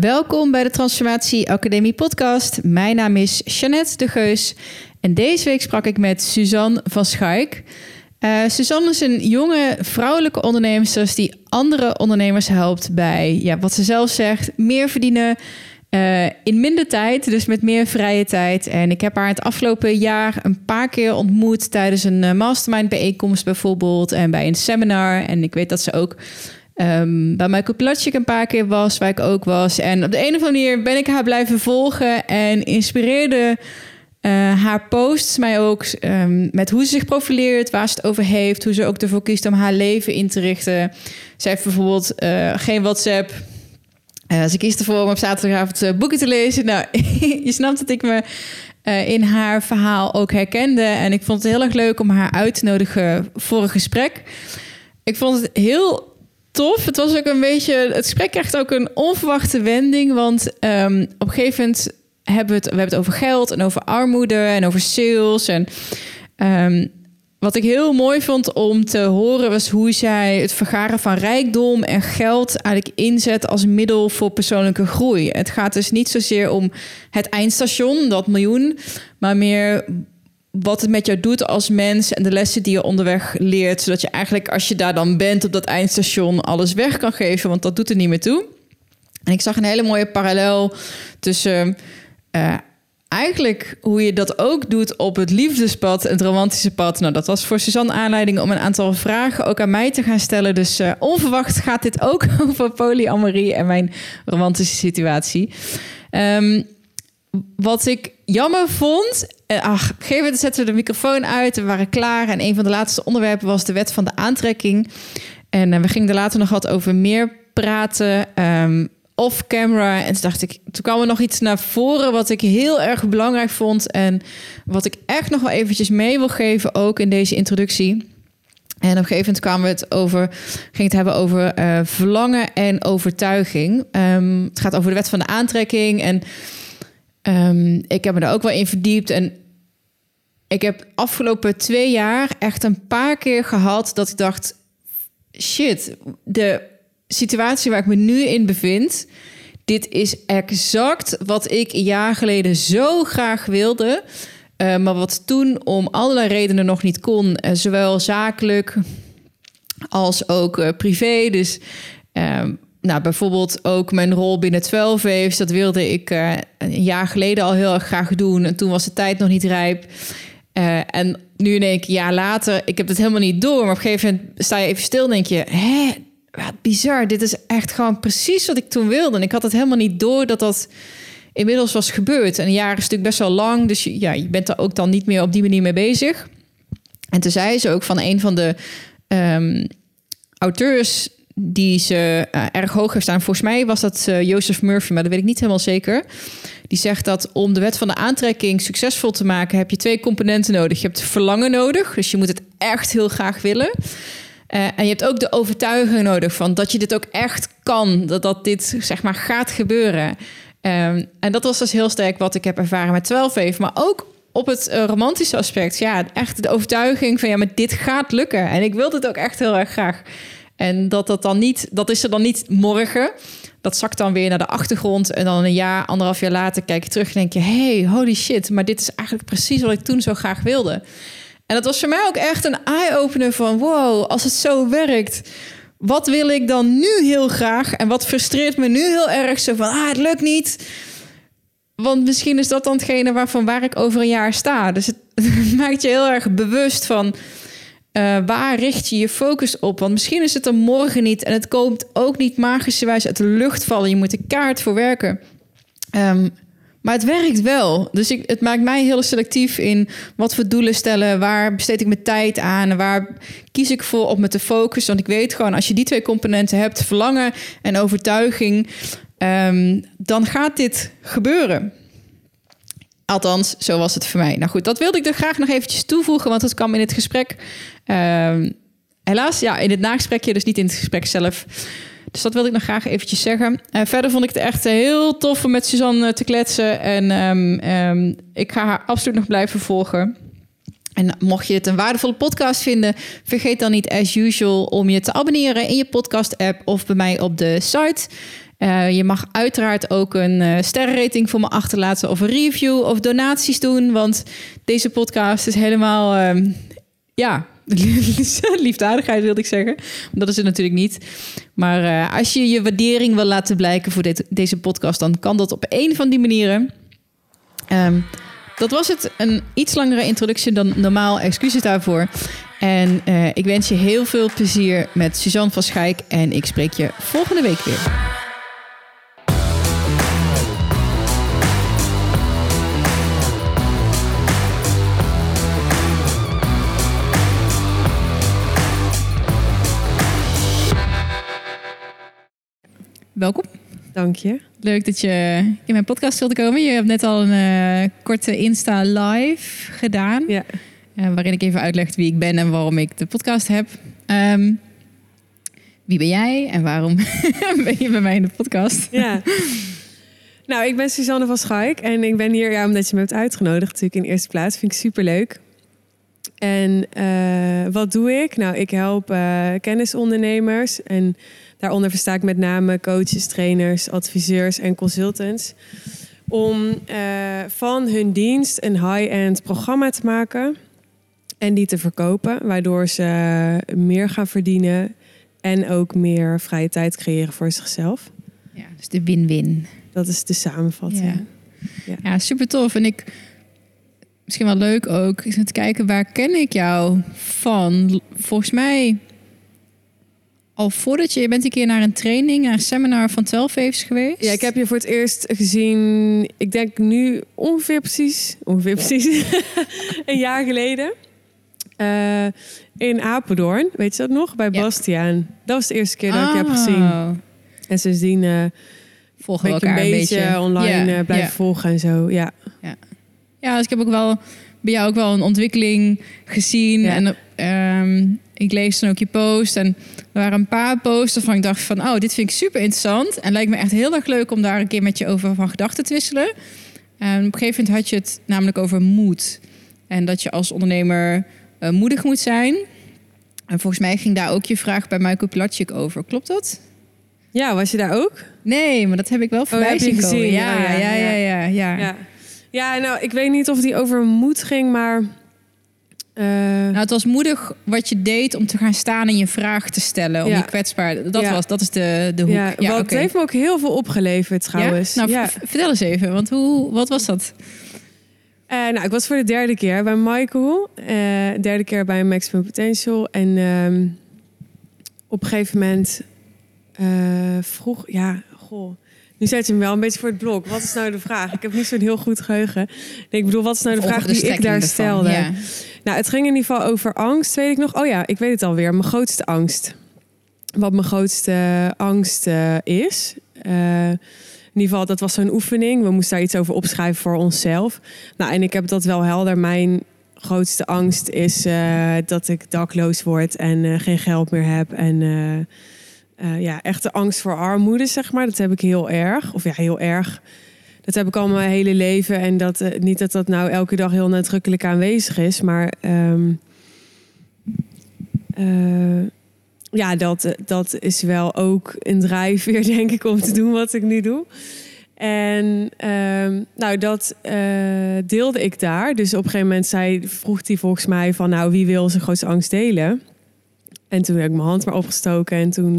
Welkom bij de Transformatie Academie podcast. Mijn naam is Jeannette de Geus en deze week sprak ik met Suzanne van Schaik. Uh, Suzanne is een jonge vrouwelijke ondernemer die andere ondernemers helpt bij, ja, wat ze zelf zegt, meer verdienen uh, in minder tijd, dus met meer vrije tijd. En ik heb haar het afgelopen jaar een paar keer ontmoet tijdens een eh, mastermind bijeenkomst bijvoorbeeld en bij een seminar. En ik weet dat ze ook Um, bij Michael Platschik een paar keer was, waar ik ook was. En op de een of andere manier ben ik haar blijven volgen en inspireerde uh, haar posts mij ook um, met hoe ze zich profileert, waar ze het over heeft, hoe ze ook ervoor kiest om haar leven in te richten. Zij heeft bijvoorbeeld uh, geen WhatsApp. Uh, ze kiest ervoor om op zaterdagavond boeken te lezen. Nou, je snapt dat ik me in haar verhaal ook herkende. En ik vond het heel erg leuk om haar uit te nodigen voor een gesprek. Ik vond het heel tof. Het was ook een beetje. Het gesprek krijgt ook een onverwachte wending. Want um, hebben we het, we hebben het over geld en over armoede en over sales. En um, wat ik heel mooi vond om te horen was hoe zij het vergaren van rijkdom en geld eigenlijk inzet als middel voor persoonlijke groei. Het gaat dus niet zozeer om het eindstation, dat miljoen, maar meer wat het met jou doet als mens en de lessen die je onderweg leert. Zodat je eigenlijk, als je daar dan bent op dat eindstation, alles weg kan geven, want dat doet er niet meer toe. En ik zag een hele mooie parallel tussen uh, eigenlijk hoe je dat ook doet op het liefdespad en het romantische pad. Nou, dat was voor Suzanne aanleiding om een aantal vragen ook aan mij te gaan stellen. Dus uh, onverwacht gaat dit ook over polyamorie en mijn romantische situatie. Um, wat ik jammer vond. Eh, ach, op een gegeven moment zetten we de microfoon uit. We waren klaar. En een van de laatste onderwerpen was de wet van de aantrekking. En uh, we gingen er later nog wat over meer praten. Um, off camera. En toen dacht ik, toen kwam er nog iets naar voren wat ik heel erg belangrijk vond. En wat ik echt nog wel eventjes mee wil geven, ook in deze introductie. En op een gegeven moment kwamen we het over, ging het hebben over uh, verlangen en overtuiging. Um, het gaat over de wet van de aantrekking. En Um, ik heb me daar ook wel in verdiept. En ik heb afgelopen twee jaar echt een paar keer gehad dat ik dacht: shit, de situatie waar ik me nu in bevind. Dit is exact wat ik een jaar geleden zo graag wilde. Uh, maar wat toen om allerlei redenen nog niet kon. Uh, zowel zakelijk als ook uh, privé. Dus ehm, nou, bijvoorbeeld ook mijn rol binnen 12 Waves. Dat wilde ik een jaar geleden al heel erg graag doen. En toen was de tijd nog niet rijp. Uh, en nu denk ik, jaar later, ik heb het helemaal niet door. Maar op een gegeven moment sta je even stil en denk je... hè, wat bizar, dit is echt gewoon precies wat ik toen wilde. En ik had het helemaal niet door dat dat inmiddels was gebeurd. En een jaar is natuurlijk best wel lang. Dus je, ja, je bent er ook dan niet meer op die manier mee bezig. En toen zei ze ook van een van de um, auteurs die ze uh, erg hoog heeft staan. Volgens mij was dat uh, Joseph Murphy, maar dat weet ik niet helemaal zeker. Die zegt dat om de wet van de aantrekking succesvol te maken, heb je twee componenten nodig. Je hebt verlangen nodig, dus je moet het echt heel graag willen. Uh, en je hebt ook de overtuiging nodig van dat je dit ook echt kan, dat, dat dit zeg maar gaat gebeuren. Um, en dat was dus heel sterk wat ik heb ervaren met 12 even, maar ook op het romantische aspect. Ja, echt de overtuiging van ja, maar dit gaat lukken. En ik wil dit ook echt heel erg graag. En dat dat dan niet, dat is er dan niet morgen. Dat zakt dan weer naar de achtergrond. En dan een jaar, anderhalf jaar later kijk je terug en denk je: hey, holy shit, maar dit is eigenlijk precies wat ik toen zo graag wilde. En dat was voor mij ook echt een eye-opener van: wow, als het zo werkt, wat wil ik dan nu heel graag? En wat frustreert me nu heel erg zo van: ah, het lukt niet. Want misschien is dat dan hetgene waarvan waar ik over een jaar sta. Dus het maakt je heel erg bewust van uh, waar richt je je focus op? Want misschien is het er morgen niet en het komt ook niet magischerwijs uit de lucht vallen. Je moet er kaart voor werken. Um, maar het werkt wel. Dus ik, het maakt mij heel selectief in wat voor doelen stellen. Waar besteed ik mijn tijd aan? Waar kies ik voor op me te focussen? Want ik weet gewoon, als je die twee componenten hebt, verlangen en overtuiging, um, dan gaat dit gebeuren. Althans, zo was het voor mij. Nou goed, dat wilde ik er graag nog eventjes toevoegen, want het kwam in het gesprek. Uh, helaas, ja, in het nagesprekje, dus niet in het gesprek zelf. Dus dat wilde ik nog graag eventjes zeggen. Uh, verder vond ik het echt heel tof om met Suzanne te kletsen. En um, um, ik ga haar absoluut nog blijven volgen. En mocht je het een waardevolle podcast vinden, vergeet dan niet as usual om je te abonneren in je podcast-app of bij mij op de site. Eh, je mag uiteraard ook een uh, sterrenrating voor me achterlaten of een review of donaties doen. Want deze podcast is helemaal, ehm, ja, liefdadigheid wilde ik zeggen. Dat is het natuurlijk niet. Maar uh, als je je waardering wil laten blijken voor deze podcast, dan kan dat op een van die manieren. Um, dat was het. Een iets langere introductie dan normaal. Excuses daarvoor. En ik wens je heel veel plezier met Suzanne van Schaik. En ik spreek je volgende week weer. Welkom. Dank je. Leuk dat je in mijn podcast wilde komen. Je hebt net al een uh, korte Insta live gedaan. Ja. Uh, waarin ik even uitleg wie ik ben en waarom ik de podcast heb. Um, wie ben jij en waarom ben je bij mij in de podcast? Ja. Nou, ik ben Suzanne van Schaik en ik ben hier ja, omdat je me hebt uitgenodigd natuurlijk in eerste plaats. Vind ik super leuk. En uh, wat doe ik? Nou, ik help kennisondernemers en Daaronder versta ik met name coaches, trainers, adviseurs en consultants. Om uh, van hun dienst een high-end programma te maken en die te verkopen, waardoor ze meer gaan verdienen en ook meer vrije tijd creëren voor zichzelf. Ja, dus de win-win. Dat is de samenvatting. Ja, ja. ja super tof. En ik misschien wel leuk ook is om te kijken waar ken ik jou van. Volgens mij al voordat je, je bent een keer naar een training, naar een seminar van 12 Waves geweest. Ja, ik heb je voor het eerst gezien, ik denk nu ongeveer precies, ongeveer precies, een jaar geleden. Uh, in Apeldoorn, weet je dat nog? Bij Bastiaan. Dat was de eerste keer dat ik heb gezien. Oh. En sindsdien uh, volgen we elkaar een beetje, een beetje. online yeah. blijven volgen en zo. Ja. ja. Ja, dus ik heb ook wel bij jou ook wel een ontwikkeling gezien. En um, ik lees dan ook je post. En er waren een paar posts waarvan ik dacht van... oh, dit vind ik super interessant. En lijkt me echt heel erg leuk om daar een keer met je over van gedachten te wisselen. En op een gegeven moment had je het namelijk over moed. En dat je als ondernemer uh, moedig moet zijn. En volgens mij ging daar ook je vraag bij Michael Platschik over. Klopt dat? Ja, was je daar ook? Nee, maar dat heb ik wel oh, voorbij oh, zien gezien. Ja, ja, ja, ja, ja, ja, ja. Ja, nou, ik weet niet of die over moed ging, maar uh, nou, het was moedig wat je deed om te gaan staan en je vraag te stellen. Om je kwetsbaar. Dat, was, dat is de, de hoek. Ja, ja wat heeft me ook heel veel opgeleverd trouwens. Nou, vertel eens even, want hoe, wat was dat? Uh, nou, ik was voor de derde keer bij Michael. Uh, derde keer bij Maximum Potential. En uh, op een gegeven moment vroeg... Ja, goh... Nu zet je hem wel een beetje voor het blok. Wat is nou de vraag? Ik heb niet zo'n heel goed geheugen. Ik bedoel, wat is nou de vraag die ik daar stelde? Ja. Nou, het ging in ieder geval over angst, weet ik nog. Oh ja, ik weet het alweer. Mijn grootste angst. Wat mijn grootste angst uh, is. Uh, in ieder geval, dat was zo'n oefening. We moesten daar iets over opschrijven voor onszelf. Nou, en ik heb dat wel helder. Mijn grootste angst is uh, dat ik dakloos word en geen geld meer heb. En ja, echte angst voor armoede, zeg maar. Dat heb ik heel erg. Of ja, heel erg dat heb ik al mijn hele leven. En dat, uh, niet dat dat nou elke dag heel nadrukkelijk aanwezig is. Maar um, uh, ja, dat, dat is wel ook een drijfveer, denk ik, om te doen wat ik nu doe. En um, nou, dat uh, deelde ik daar. Dus op een gegeven moment zei, vroeg hij volgens mij van... nou, wie wil zijn grootste angst delen? En toen heb ik mijn hand maar opgestoken en toen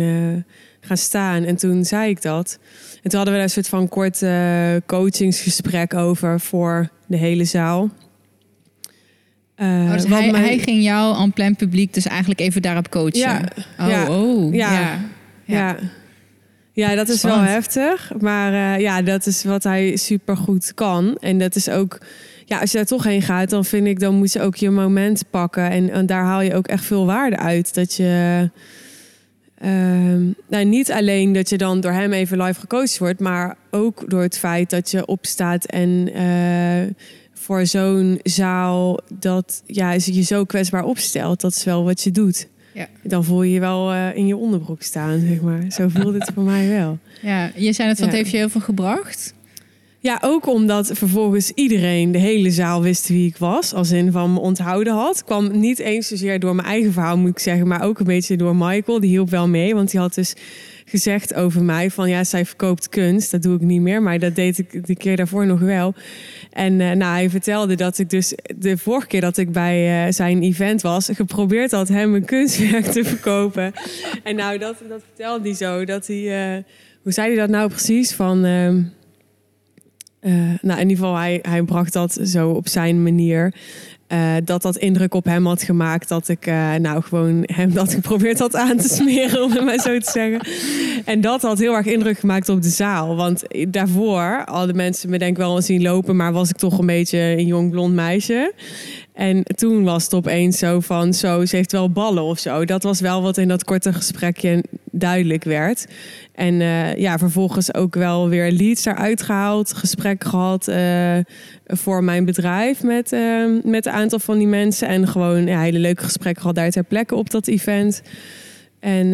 gaan staan. En toen zei ik dat. En toen hadden we daar een soort van kort uh, coachingsgesprek over voor de hele zaal. Uh, oh, dus hij, hij, ging jou aan plan publiek dus eigenlijk even daarop coachen? Ja. Oh, ja. oh. Ja. Ja. ja. ja. dat is wel heftig. Maar uh, ja, dat is wat hij super goed kan. En dat is ook... Ja, als je daar toch heen gaat, dan vind ik... dan moet je ook je moment pakken. En, en daar haal je ook echt veel waarde uit. Dat je... Uh, nou, niet alleen dat je dan door hem even live gecoacht wordt, maar ook door het feit dat je opstaat en uh, voor zo'n zaal dat ja, je zo kwetsbaar opstelt. Dat is wel wat je doet. Ja. Dan voel je je wel uh, in je onderbroek staan, zeg maar. Zo voelde het voor mij wel. Ja, je zei het, wat ja. heeft je heel veel gebracht? Ja, ook omdat vervolgens iedereen, de hele zaal wist wie ik was. Als in van me onthouden had. Kwam niet eens zozeer door mijn eigen verhaal, moet ik zeggen. Maar ook een beetje door Michael. Die hielp wel mee. Want die had dus gezegd over mij van ja, zij verkoopt kunst. Dat doe ik niet meer, maar dat deed ik de keer daarvoor nog wel. En uh, nou, hij vertelde dat ik dus de vorige keer dat ik bij uh, zijn event was, geprobeerd had hem een kunstwerk te verkopen. en nou, dat, dat vertelde hij zo. Dat hij, uh, hoe zei hij dat nou precies? Van, ehm, nou, in ieder geval, hij, hij bracht dat zo op zijn manier. Uh, dat dat indruk op hem had gemaakt. Dat ik uh, nou gewoon hem dat geprobeerd had aan te smeren, om het maar zo te zeggen. En dat had heel erg indruk gemaakt op de zaal. Want daarvoor hadden mensen me denk ik wel zien lopen, maar was ik toch een beetje een jong blond meisje. En toen was het opeens zo van, zo, ze heeft wel ballen of zo. Dat was wel wat in dat korte gesprekje duidelijk werd. En uh, ja, vervolgens ook wel weer leads eruit gehaald, gesprek gehad uh, voor mijn bedrijf met, uh, met een aantal van die mensen. En gewoon ja, hele leuke gesprekken gehad daar ter plekke op dat event. En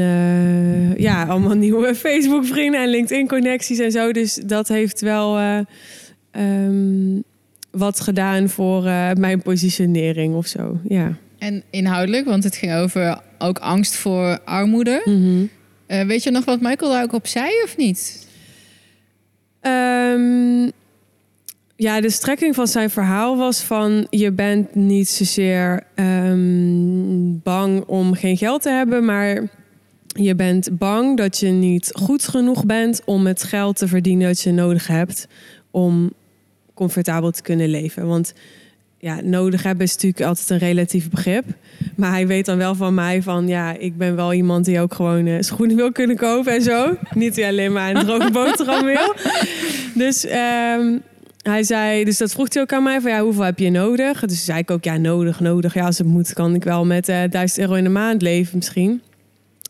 ja, allemaal nieuwe Facebook-vrienden en LinkedIn-connecties en zo. Dus dat heeft wel um, wat gedaan voor mijn positionering of zo. Ja. En inhoudelijk, want het ging over ook angst voor armoede. Mm -hmm. Uh, weet je nog wat Michael daar ook op zei of niet? Um, ja, de strekking van zijn verhaal was van je bent niet zozeer um, bang om geen geld te hebben, maar je bent bang dat je niet goed genoeg bent om het geld te verdienen dat je nodig hebt om comfortabel te kunnen leven. Want ja, nodig hebben is natuurlijk altijd een relatief begrip. Maar hij weet dan wel van mij van ja, ik ben wel iemand die ook gewoon uh, schoenen wil kunnen kopen en zo. Niet alleen maar een droge boterham wil. Dus um, hij zei, dus dat vroeg hij ook aan mij van ja, hoeveel heb je nodig? Dus zei ik ook ja, nodig, nodig. Ja, als het moet, kan ik wel met uh, 1000 euro in de maand leven misschien.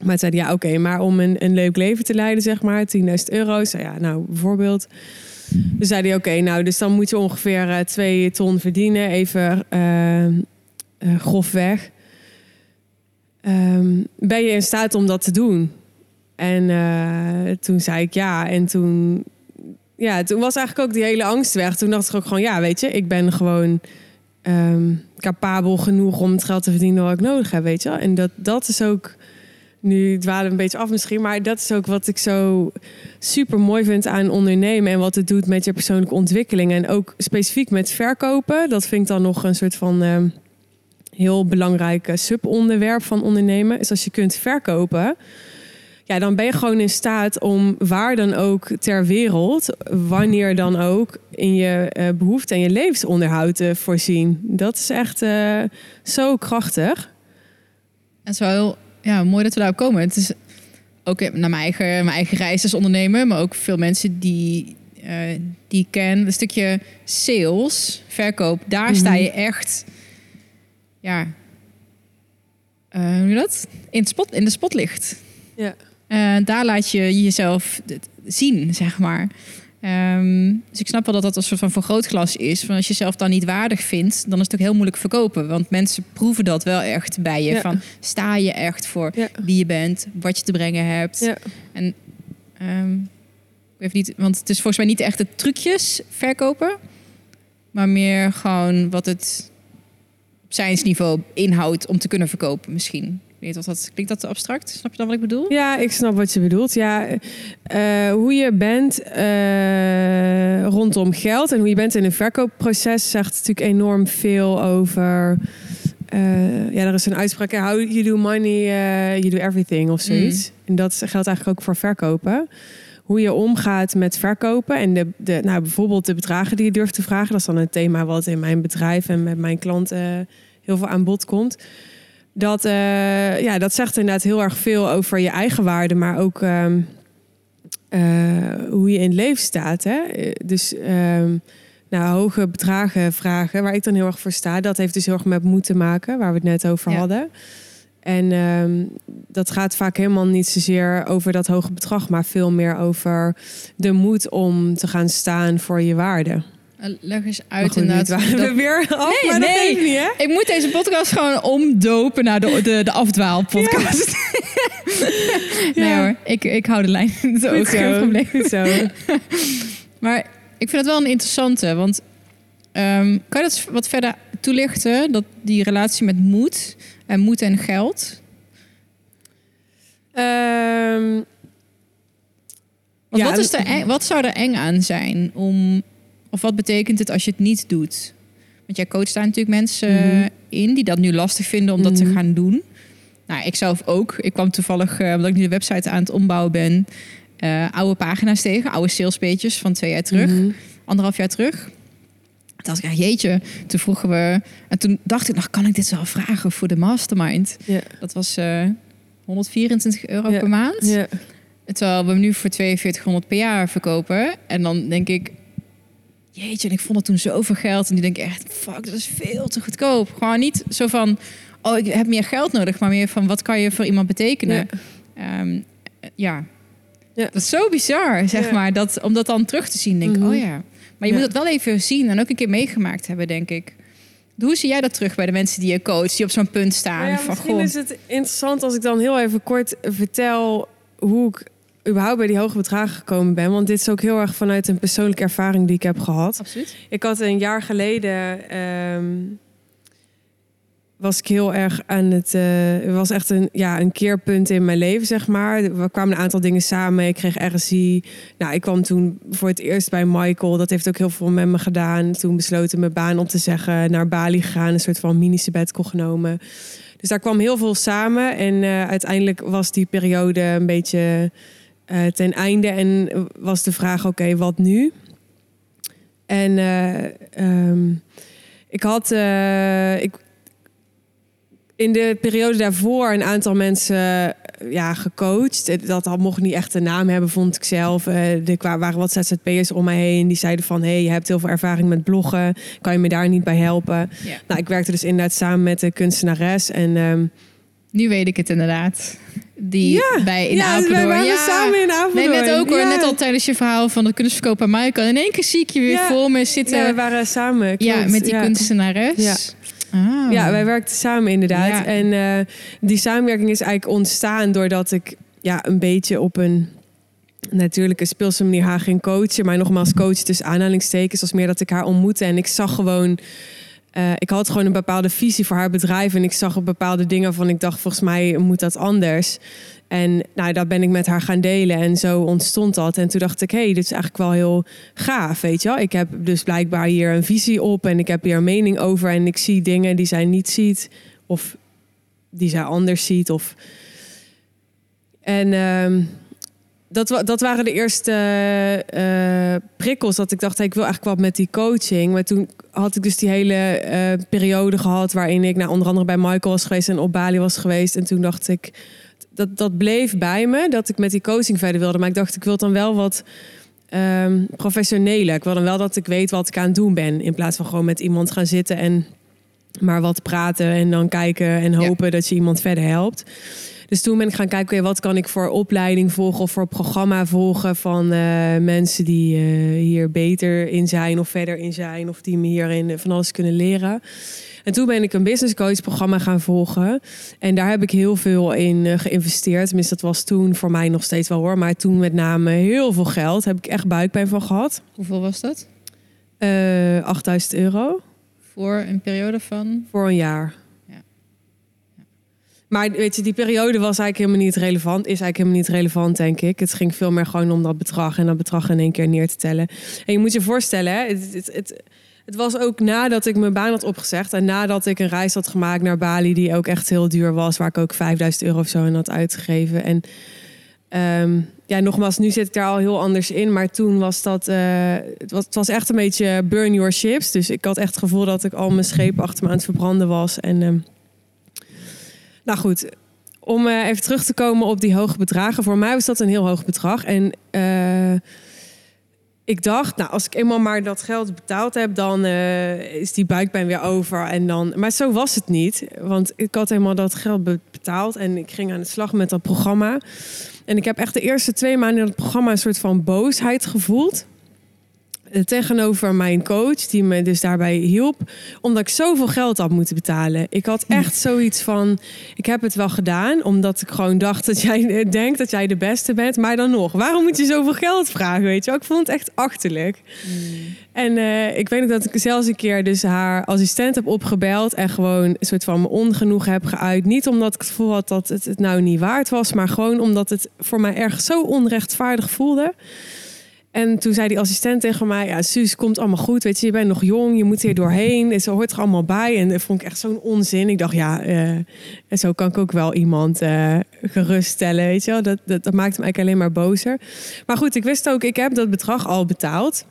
Maar het zei ja, oké, okay, maar om een, een leuk leven te leiden, zeg maar, 10.000 euro. Zei ja, nou bijvoorbeeld. Dus zei oké, nou, dus dan moet je ongeveer uh, twee ton verdienen, even uh, uh, grofweg. Um, ben je in staat om dat te doen? En toen zei ik ja. En toen, ja, toen was eigenlijk ook die hele angst weg. Toen dacht ik ook gewoon, ja, weet je, ik ben gewoon um, capabel genoeg om het geld te verdienen wat ik nodig heb, weet je wel. En dat, dat is ook nu dwalen we een beetje af misschien, maar dat is ook wat ik zo super mooi vind aan ondernemen en wat het doet met je persoonlijke ontwikkeling. En ook specifiek met verkopen. Dat vind ik dan nog een soort van uh, heel belangrijk subonderwerp van ondernemen. Is als je kunt verkopen, ja, dan ben je gewoon in staat om waar dan ook ter wereld, wanneer dan ook, in je uh, behoefte en je levensonderhoud te voorzien. Dat is echt uh, zo krachtig. En zo ja, mooi dat we daarop komen. Het is ook naar mijn eigen, mijn eigen reis als ondernemer, maar ook veel mensen die, uh, die ik ken. Een stukje sales, verkoop, daar mm -hmm. sta je echt, ja, uh, hoe dat? In, het spot, in de spotlicht. Ja. Uh, daar laat je jezelf zien, zeg maar. Um, dus ik snap wel dat dat een soort van vergrootglas is. Van als je jezelf dan niet waardig vindt, dan is het ook heel moeilijk verkopen. Want mensen proeven dat wel echt bij je. Ja. Van sta je echt voor ja. wie je bent, wat je te brengen hebt. Ja. En um, even niet, want het is volgens mij niet echt de trucjes verkopen, maar meer gewoon wat het op zijnsniveau inhoudt om te kunnen verkopen, misschien weet of dat klinkt dat te abstract. Snap je dan wat ik bedoel? Ja, ik snap wat je bedoelt. Ja, uh, hoe je bent uh, rondom geld en hoe je bent in een verkoopproces zegt natuurlijk enorm veel over. Uh, ja, er is een uitspraak: how you do money, you do everything of zoiets. Mm. En dat geldt eigenlijk ook voor verkopen. Hoe je omgaat met verkopen en de, de, nou, bijvoorbeeld de bedragen die je durft te vragen. Dat is dan een thema wat in mijn bedrijf en met mijn klanten heel veel aan bod komt dat, uh, ja, dat zegt inderdaad heel erg veel over je eigen waarde, maar ook um, uh, hoe je in het leven staat. Hè? Dus um, nou, hoge bedragen vragen, waar ik dan heel erg voor sta, dat heeft dus heel erg met moed te maken, waar we het net over ja. hadden. En um, dat gaat vaak helemaal niet zozeer over dat hoge bedrag, maar veel meer over de moed om te gaan staan voor je waarde. Leg eens uit goed, inderdaad. Dat... We weer af, nee, maar nee. Niet, hè? Ik moet deze podcast gewoon omdopen naar de, de, de afdwaalpodcast. Ja. nee hoor, ik, ik hou de lijn. Dat is ook geen probleem. Zo. maar ik vind het wel een interessante, want um, kan je dat wat verder toelichten? Dat die relatie met moed en moed en geld? Um, Ja, wat, is er eng- wat zou er eng aan zijn om, of wat betekent het als je het niet doet? Want jij coacht daar natuurlijk mensen Mhm. in die dat nu lastig vinden om dat te Mhm. gaan doen. Nou, ik zelf ook. Ik kwam toevallig, eh, omdat ik nu de website aan het ombouwen ben, eh, oude pagina's tegen, oude salespages van twee jaar terug, Mhm. anderhalf jaar terug. Toen dacht ik, ja, jeetje, toen vroegen we... En toen dacht ik, nog kan ik dit wel vragen voor de mastermind? Dat was eh 124 euro per maand. Ja. Terwijl we hem nu voor 4200 per jaar verkopen. En dan denk ik, jeetje, en ik vond het toen zoveel geld. En die denk ik echt, fuck, dat is veel te goedkoop. Gewoon niet zo van, oh, ik heb meer geld nodig. Maar meer van, wat kan je voor iemand betekenen? Ja. Ehm, eh, ja. Ja. Dat is zo bizar, zeg Ja. maar. Dat, om dat dan terug te zien, denk ik, Mhm. oh ja. Maar je moet het wel even zien en ook een keer meegemaakt hebben, denk ik. Hoe zie jij dat terug bij de mensen die je coacht, die op zo'n punt staan? Nou ja, van, misschien goh, is het interessant als ik dan heel even kort vertel hoe ik überhaupt bij die hoge bedragen gekomen ben. Want dit is ook heel erg vanuit een persoonlijke ervaring die ik heb gehad. Absoluut. Ik had een jaar geleden. ehm, was ik heel erg aan het. eh, Het was echt een, ja, een keerpunt in mijn leven, zeg maar. Er kwamen een aantal dingen samen. Ik kreeg RSI. Nou, ik kwam toen voor het eerst bij Michael. Dat heeft ook heel veel met me gedaan. Toen besloten mijn baan op te zeggen. Naar Bali gegaan. Een soort van mini-sabbatical genomen. Dus daar kwam heel veel samen. En eh, uiteindelijk was die periode een beetje eh, ten einde. En was de vraag, oké, wat nu? En eh, ehm, ik had... eh, ik, in de periode daarvoor een aantal mensen ja, gecoacht. Dat had, mocht niet echt een naam hebben, vond ik zelf. Er waren wat ZZP'ers om mij heen. Die zeiden van, hey, je hebt heel veel ervaring met bloggen. Kan je me daar niet bij helpen? Ja. Nou, ik werkte dus inderdaad samen met de kunstenares. En ehm, Nu weet ik het inderdaad. Die Ja, bij in ja, Apeldoorn. wij waren ja. samen in Apeldoorn. Nee, net ook hoor. Ja. Net al tijdens je verhaal van de kunstverkoop aan Michael. In één keer zie ik je weer Ja. voor me zitten. Ja, we Ja, waren samen. klopt. met die ja. kunstenares. Ja. Ah. Ja, wij werkten samen inderdaad. Ja. En eh, die samenwerking is eigenlijk ontstaan doordat ik ja, een beetje op een natuurlijke speelse manier haar ging coachen. Maar nogmaals, coach tussen aanhalingstekens was meer dat ik haar ontmoette. En ik zag gewoon... eh, ik had gewoon een bepaalde visie voor haar bedrijf. En ik zag op bepaalde dingen van... Ik dacht, volgens mij moet dat anders. En nou, dat ben ik met haar gaan delen. En zo ontstond dat. En toen dacht ik, hé, hey, dit is eigenlijk wel heel gaaf, weet je wel. Ik heb dus blijkbaar hier een visie op. En ik heb hier een mening over. En ik zie dingen die zij niet ziet. Of die zij anders ziet. Of... En ehm, dat, dat waren de eerste eh, prikkels. Dat ik dacht, hey, ik wil eigenlijk wat met die coaching. Maar toen had ik dus die hele eh, periode gehad... waarin ik nou, onder andere bij Michael was geweest... en op Bali was geweest. En toen dacht ik, dat, dat bleef bij me... dat ik met die coaching verder wilde. Maar ik dacht, ik wil dan wel wat ehm professioneler. Ik wil dan wel dat ik weet wat ik aan het doen ben... in plaats van gewoon met iemand gaan zitten... en maar wat praten en dan kijken en Ja. hopen dat je iemand verder helpt. Dus toen ben ik gaan kijken, oké, wat kan ik voor opleiding volgen of voor programma volgen van eh, mensen die eh, hier beter in zijn of verder in zijn of die me hierin van alles kunnen leren. En toen ben ik een business coach programma gaan volgen. En daar heb ik heel veel in eh, geïnvesteerd. Tenminste, dat was toen voor mij nog steeds wel hoor. Maar toen met name heel veel geld. Heb ik echt buikpijn van gehad. Hoeveel was dat? Eh 8000 euro. Voor een periode van... Voor een jaar. Maar weet je, die periode was eigenlijk helemaal niet relevant. Is eigenlijk helemaal niet relevant, denk ik. Het ging veel meer gewoon om dat bedrag en dat bedrag in één keer neer te tellen. En je moet je voorstellen, hè, het, het, het, het was ook nadat ik mijn baan had opgezegd en nadat ik een reis had gemaakt naar Bali, die ook echt heel duur was, waar ik ook 5000 euro of zo in had uitgegeven. En ehm, ja, nogmaals, nu zit ik daar al heel anders in. Maar toen was dat. eh, het, was, het was echt een beetje burn your ships. Dus ik had echt het gevoel dat ik al mijn schepen achter me aan het verbranden was. En. ehm, nou goed, om eh, even terug te komen op die hoge bedragen. Voor mij was dat een heel hoog bedrag. En eh, ik dacht, nou, als ik eenmaal maar dat geld betaald heb, dan eh, is die buikpijn weer over. En dan, maar zo was het niet. Want ik had eenmaal dat geld be- betaald en ik ging aan de slag met dat programma. En ik heb echt de eerste twee maanden in het programma een soort van boosheid gevoeld. Tegenover mijn coach, die me dus daarbij hielp, omdat ik zoveel geld had moeten betalen. Ik had echt zoiets van: ik heb het wel gedaan, omdat ik gewoon dacht dat jij denkt dat jij de beste bent, maar dan nog, waarom moet je zoveel geld vragen? Weet je, ik vond het echt achterlijk. En uh, ik weet nog dat ik zelfs een keer dus haar assistent heb opgebeld en gewoon een soort van mijn ongenoeg heb geuit. Niet omdat ik het gevoel had dat het het nou niet waard was, maar gewoon omdat het voor mij erg zo onrechtvaardig voelde. En toen zei die assistent tegen mij: Ja, Suus, komt allemaal goed. Weet je, je bent nog jong, je moet hier doorheen. Het hoort er allemaal bij. En dat vond ik echt zo'n onzin. Ik dacht, ja, uh, zo kan ik ook wel iemand uh, geruststellen. Weet je wel, dat, dat, dat maakte me eigenlijk alleen maar bozer. Maar goed, ik wist ook, ik heb dat bedrag al betaald.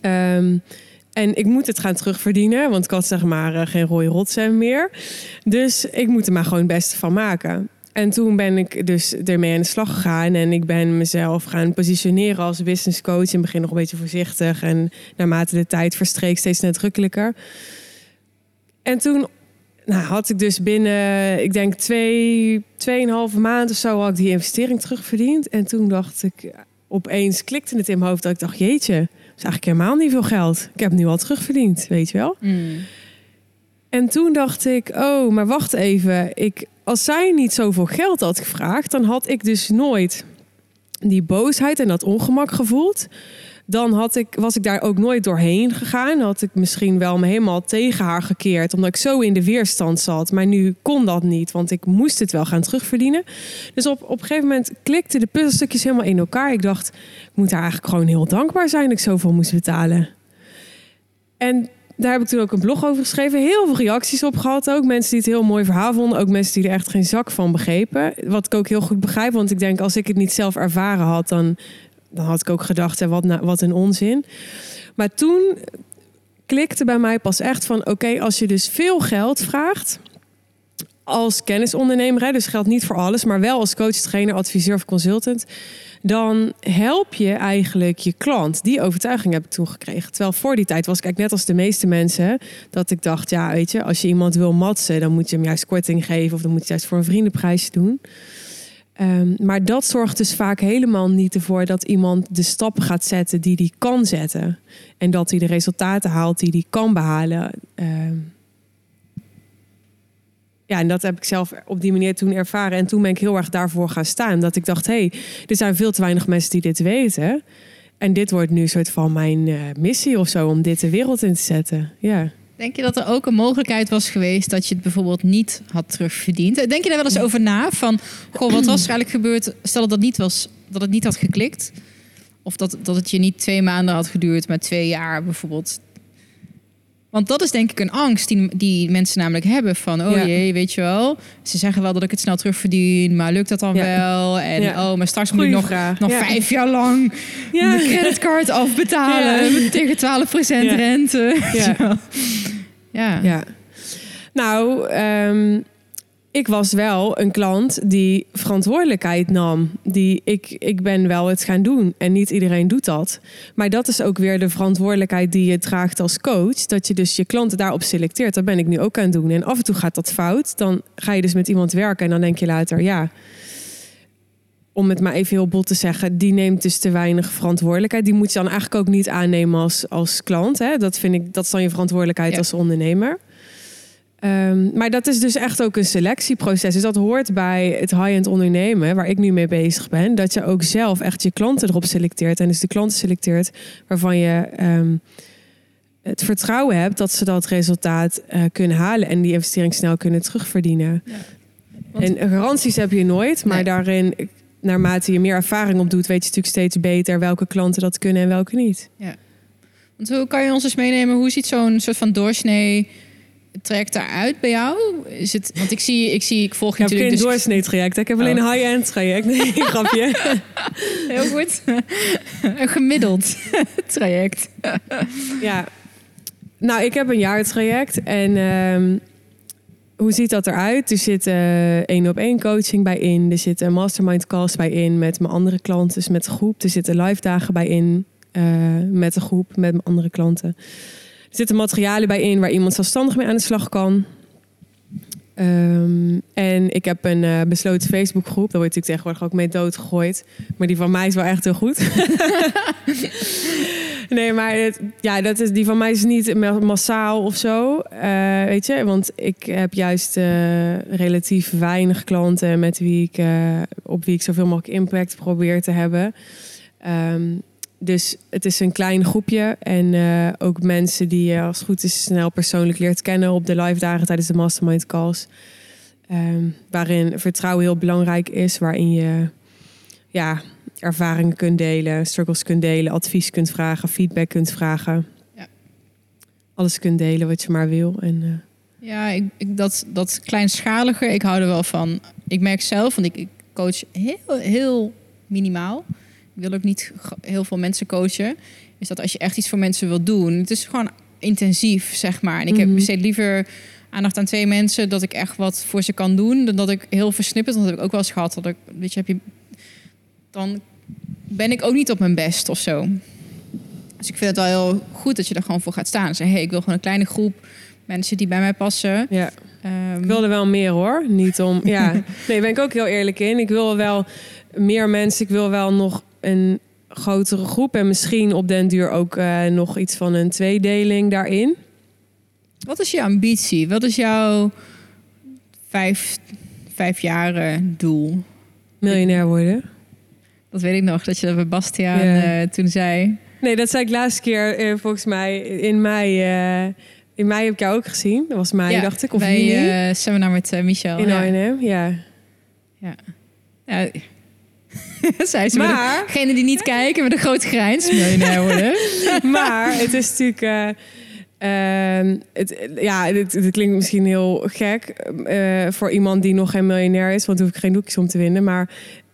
Um, en ik moet het gaan terugverdienen, want ik had zeg maar uh, geen rode rotsen meer. Dus ik moet er maar gewoon het beste van maken. En toen ben ik dus ermee aan de slag gegaan. En ik ben mezelf gaan positioneren als business coach. In het begin nog een beetje voorzichtig. En naarmate de tijd verstreek steeds nadrukkelijker. En toen nou, had ik dus binnen, ik denk twee, tweeënhalve maand of zo... had ik die investering terugverdiend. En toen dacht ik, opeens klikte het in mijn hoofd dat ik dacht... jeetje, dat is eigenlijk helemaal niet veel geld. Ik heb nu al terugverdiend, weet je wel. Mm. En toen dacht ik, oh, maar wacht even. Ik, als zij niet zoveel geld had gevraagd, dan had ik dus nooit die boosheid en dat ongemak gevoeld. Dan had ik, was ik daar ook nooit doorheen gegaan. Had ik misschien wel me helemaal tegen haar gekeerd, omdat ik zo in de weerstand zat. Maar nu kon dat niet, want ik moest het wel gaan terugverdienen. Dus op, op een gegeven moment klikten de puzzelstukjes helemaal in elkaar. Ik dacht, ik moet haar eigenlijk gewoon heel dankbaar zijn dat ik zoveel moest betalen. En daar heb ik toen ook een blog over geschreven. Heel veel reacties op gehad ook. Mensen die het heel mooi verhaal vonden. Ook mensen die er echt geen zak van begrepen. Wat ik ook heel goed begrijp. Want ik denk, als ik het niet zelf ervaren had... dan, dan had ik ook gedacht, hè, wat, wat een onzin. Maar toen klikte bij mij pas echt van... oké, als je dus veel geld vraagt als kennisondernemer, dus geldt niet voor alles, maar wel als coach, trainer, adviseur of consultant, dan help je eigenlijk je klant. Die overtuiging heb ik toen gekregen. Terwijl voor die tijd was ik net als de meeste mensen, dat ik dacht, ja, weet je, als je iemand wil matsen, dan moet je hem juist korting geven of dan moet je juist voor een vriendenprijs doen. Um, maar dat zorgt dus vaak helemaal niet ervoor dat iemand de stappen gaat zetten die hij kan zetten. En dat hij de resultaten haalt die hij kan behalen. Um, ja, en dat heb ik zelf op die manier toen ervaren. En toen ben ik heel erg daarvoor gaan staan. Dat ik dacht, hé, hey, er zijn veel te weinig mensen die dit weten. En dit wordt nu een soort van mijn uh, missie of zo, om dit de wereld in te zetten. Ja. Denk je dat er ook een mogelijkheid was geweest dat je het bijvoorbeeld niet had terugverdiend? Denk je daar wel eens over na? Van, goh, wat was er eigenlijk gebeurd? Stel dat, dat, niet was, dat het niet had geklikt. Of dat, dat het je niet twee maanden had geduurd, maar twee jaar bijvoorbeeld. Want dat is denk ik een angst die, die mensen namelijk hebben van... oh jee, weet je wel, ze zeggen wel dat ik het snel terugverdien... maar lukt dat dan wel? En oh, maar straks moet ik nog, nog vijf jaar lang mijn creditcard afbetalen... tegen 12% rente. Ja. ja. ja. Nou, um, ik was wel een klant die verantwoordelijkheid nam. Die ik, ik ben wel het gaan doen. En niet iedereen doet dat. Maar dat is ook weer de verantwoordelijkheid die je draagt als coach. Dat je dus je klanten daarop selecteert. Dat ben ik nu ook aan het doen. En af en toe gaat dat fout. Dan ga je dus met iemand werken. En dan denk je later, ja. Om het maar even heel bot te zeggen, die neemt dus te weinig verantwoordelijkheid. Die moet je dan eigenlijk ook niet aannemen als, als klant. Hè? Dat vind ik, dat is dan je verantwoordelijkheid als ondernemer. Um, maar dat is dus echt ook een selectieproces. Dus dat hoort bij het high-end ondernemen, waar ik nu mee bezig ben. Dat je ook zelf echt je klanten erop selecteert. En dus de klanten selecteert waarvan je um, het vertrouwen hebt dat ze dat resultaat uh, kunnen halen en die investering snel kunnen terugverdienen. Ja. Want... En garanties heb je nooit, maar nee. daarin, naarmate je meer ervaring opdoet, weet je natuurlijk steeds beter welke klanten dat kunnen en welke niet. Ja. Want hoe kan je ons eens meenemen? Hoe ziet zo'n soort van doorsnee traject daaruit bij jou? Is het, want ik zie, ik zie, ik volg je ik heb geen dus... doorsnee traject. Ik heb alleen oh. een high-end traject. Nee, grapje. Heel goed. een gemiddeld traject. ja. Nou, ik heb een jaartraject en um, hoe ziet dat eruit? Er zit uh, één op één coaching bij in. Er zit een mastermind calls bij in met mijn andere klanten, dus met de groep. Er zitten live dagen bij in uh, met de groep, met mijn andere klanten. Er zitten materialen bij in waar iemand zelfstandig mee aan de slag kan. Um, en ik heb een uh, besloten Facebookgroep. Daar word ik tegenwoordig ook mee doodgegooid. Maar die van mij is wel echt heel goed. Nee, maar ja, dat is, die van mij is niet ma- massaal of zo. eh, weet je, want ik heb juist eh, relatief weinig klanten met wie ik, op wie ik zoveel mogelijk impact probeer te hebben. Ehm, dus het is een klein groepje. En eh, ook mensen die je als het goed is snel persoonlijk leert kennen op de live dagen tijdens de mastermind calls. Ehm, waarin vertrouwen heel belangrijk is, waarin je ja, ervaringen kunt delen, struggles kunt delen, advies kunt vragen, feedback kunt vragen. Ja. Alles kunt delen wat je maar wil. En, eh, Ja, ik, ik, dat, dat kleinschalige, ik hou er wel van. Ik merk zelf, want ik, ik coach heel, heel minimaal. Wil ook niet heel veel mensen coachen. Is dat als je echt iets voor mensen wil doen, het is gewoon intensief, zeg maar. En ik heb besteed liever aandacht aan twee mensen, dat ik echt wat voor ze kan doen, dan dat ik heel versnipperd, dat heb ik ook wel eens gehad. Dat ik, weet je, heb je, dan ben ik ook niet op mijn best of zo. Dus ik vind het wel heel goed dat je er gewoon voor gaat staan. Zeg, hey, ik wil gewoon een kleine groep mensen die bij mij passen. ja. Ehm, Ik wil er wel meer hoor. Niet om. Ja. Nee, ben ik ook heel eerlijk in. Ik wil wel meer mensen. Ik wil wel nog een grotere groep. En misschien op den duur ook eh, nog iets van een tweedeling daarin. Wat is je ambitie? Wat is jouw vijf, vijf jaren doel? Miljonair worden. Dat weet ik nog, dat je dat bij Bastiaan Ja. eh, toen zei. Nee, dat zei ik laatste keer eh, volgens mij in mei. in mei heb ik jou ook gezien. Dat was mei, Ja, dacht ik. Of bij seminar met Michel. in ja. Arnhem, ja. Ja. zei ze. Maar... Degene die niet kijken met een groot grijns, miljonair worden. maar het is natuurlijk... ehm, het, ja, het, het klinkt misschien heel gek eh, voor iemand die nog geen miljonair is, want hoef ik geen doekjes om te winnen. Maar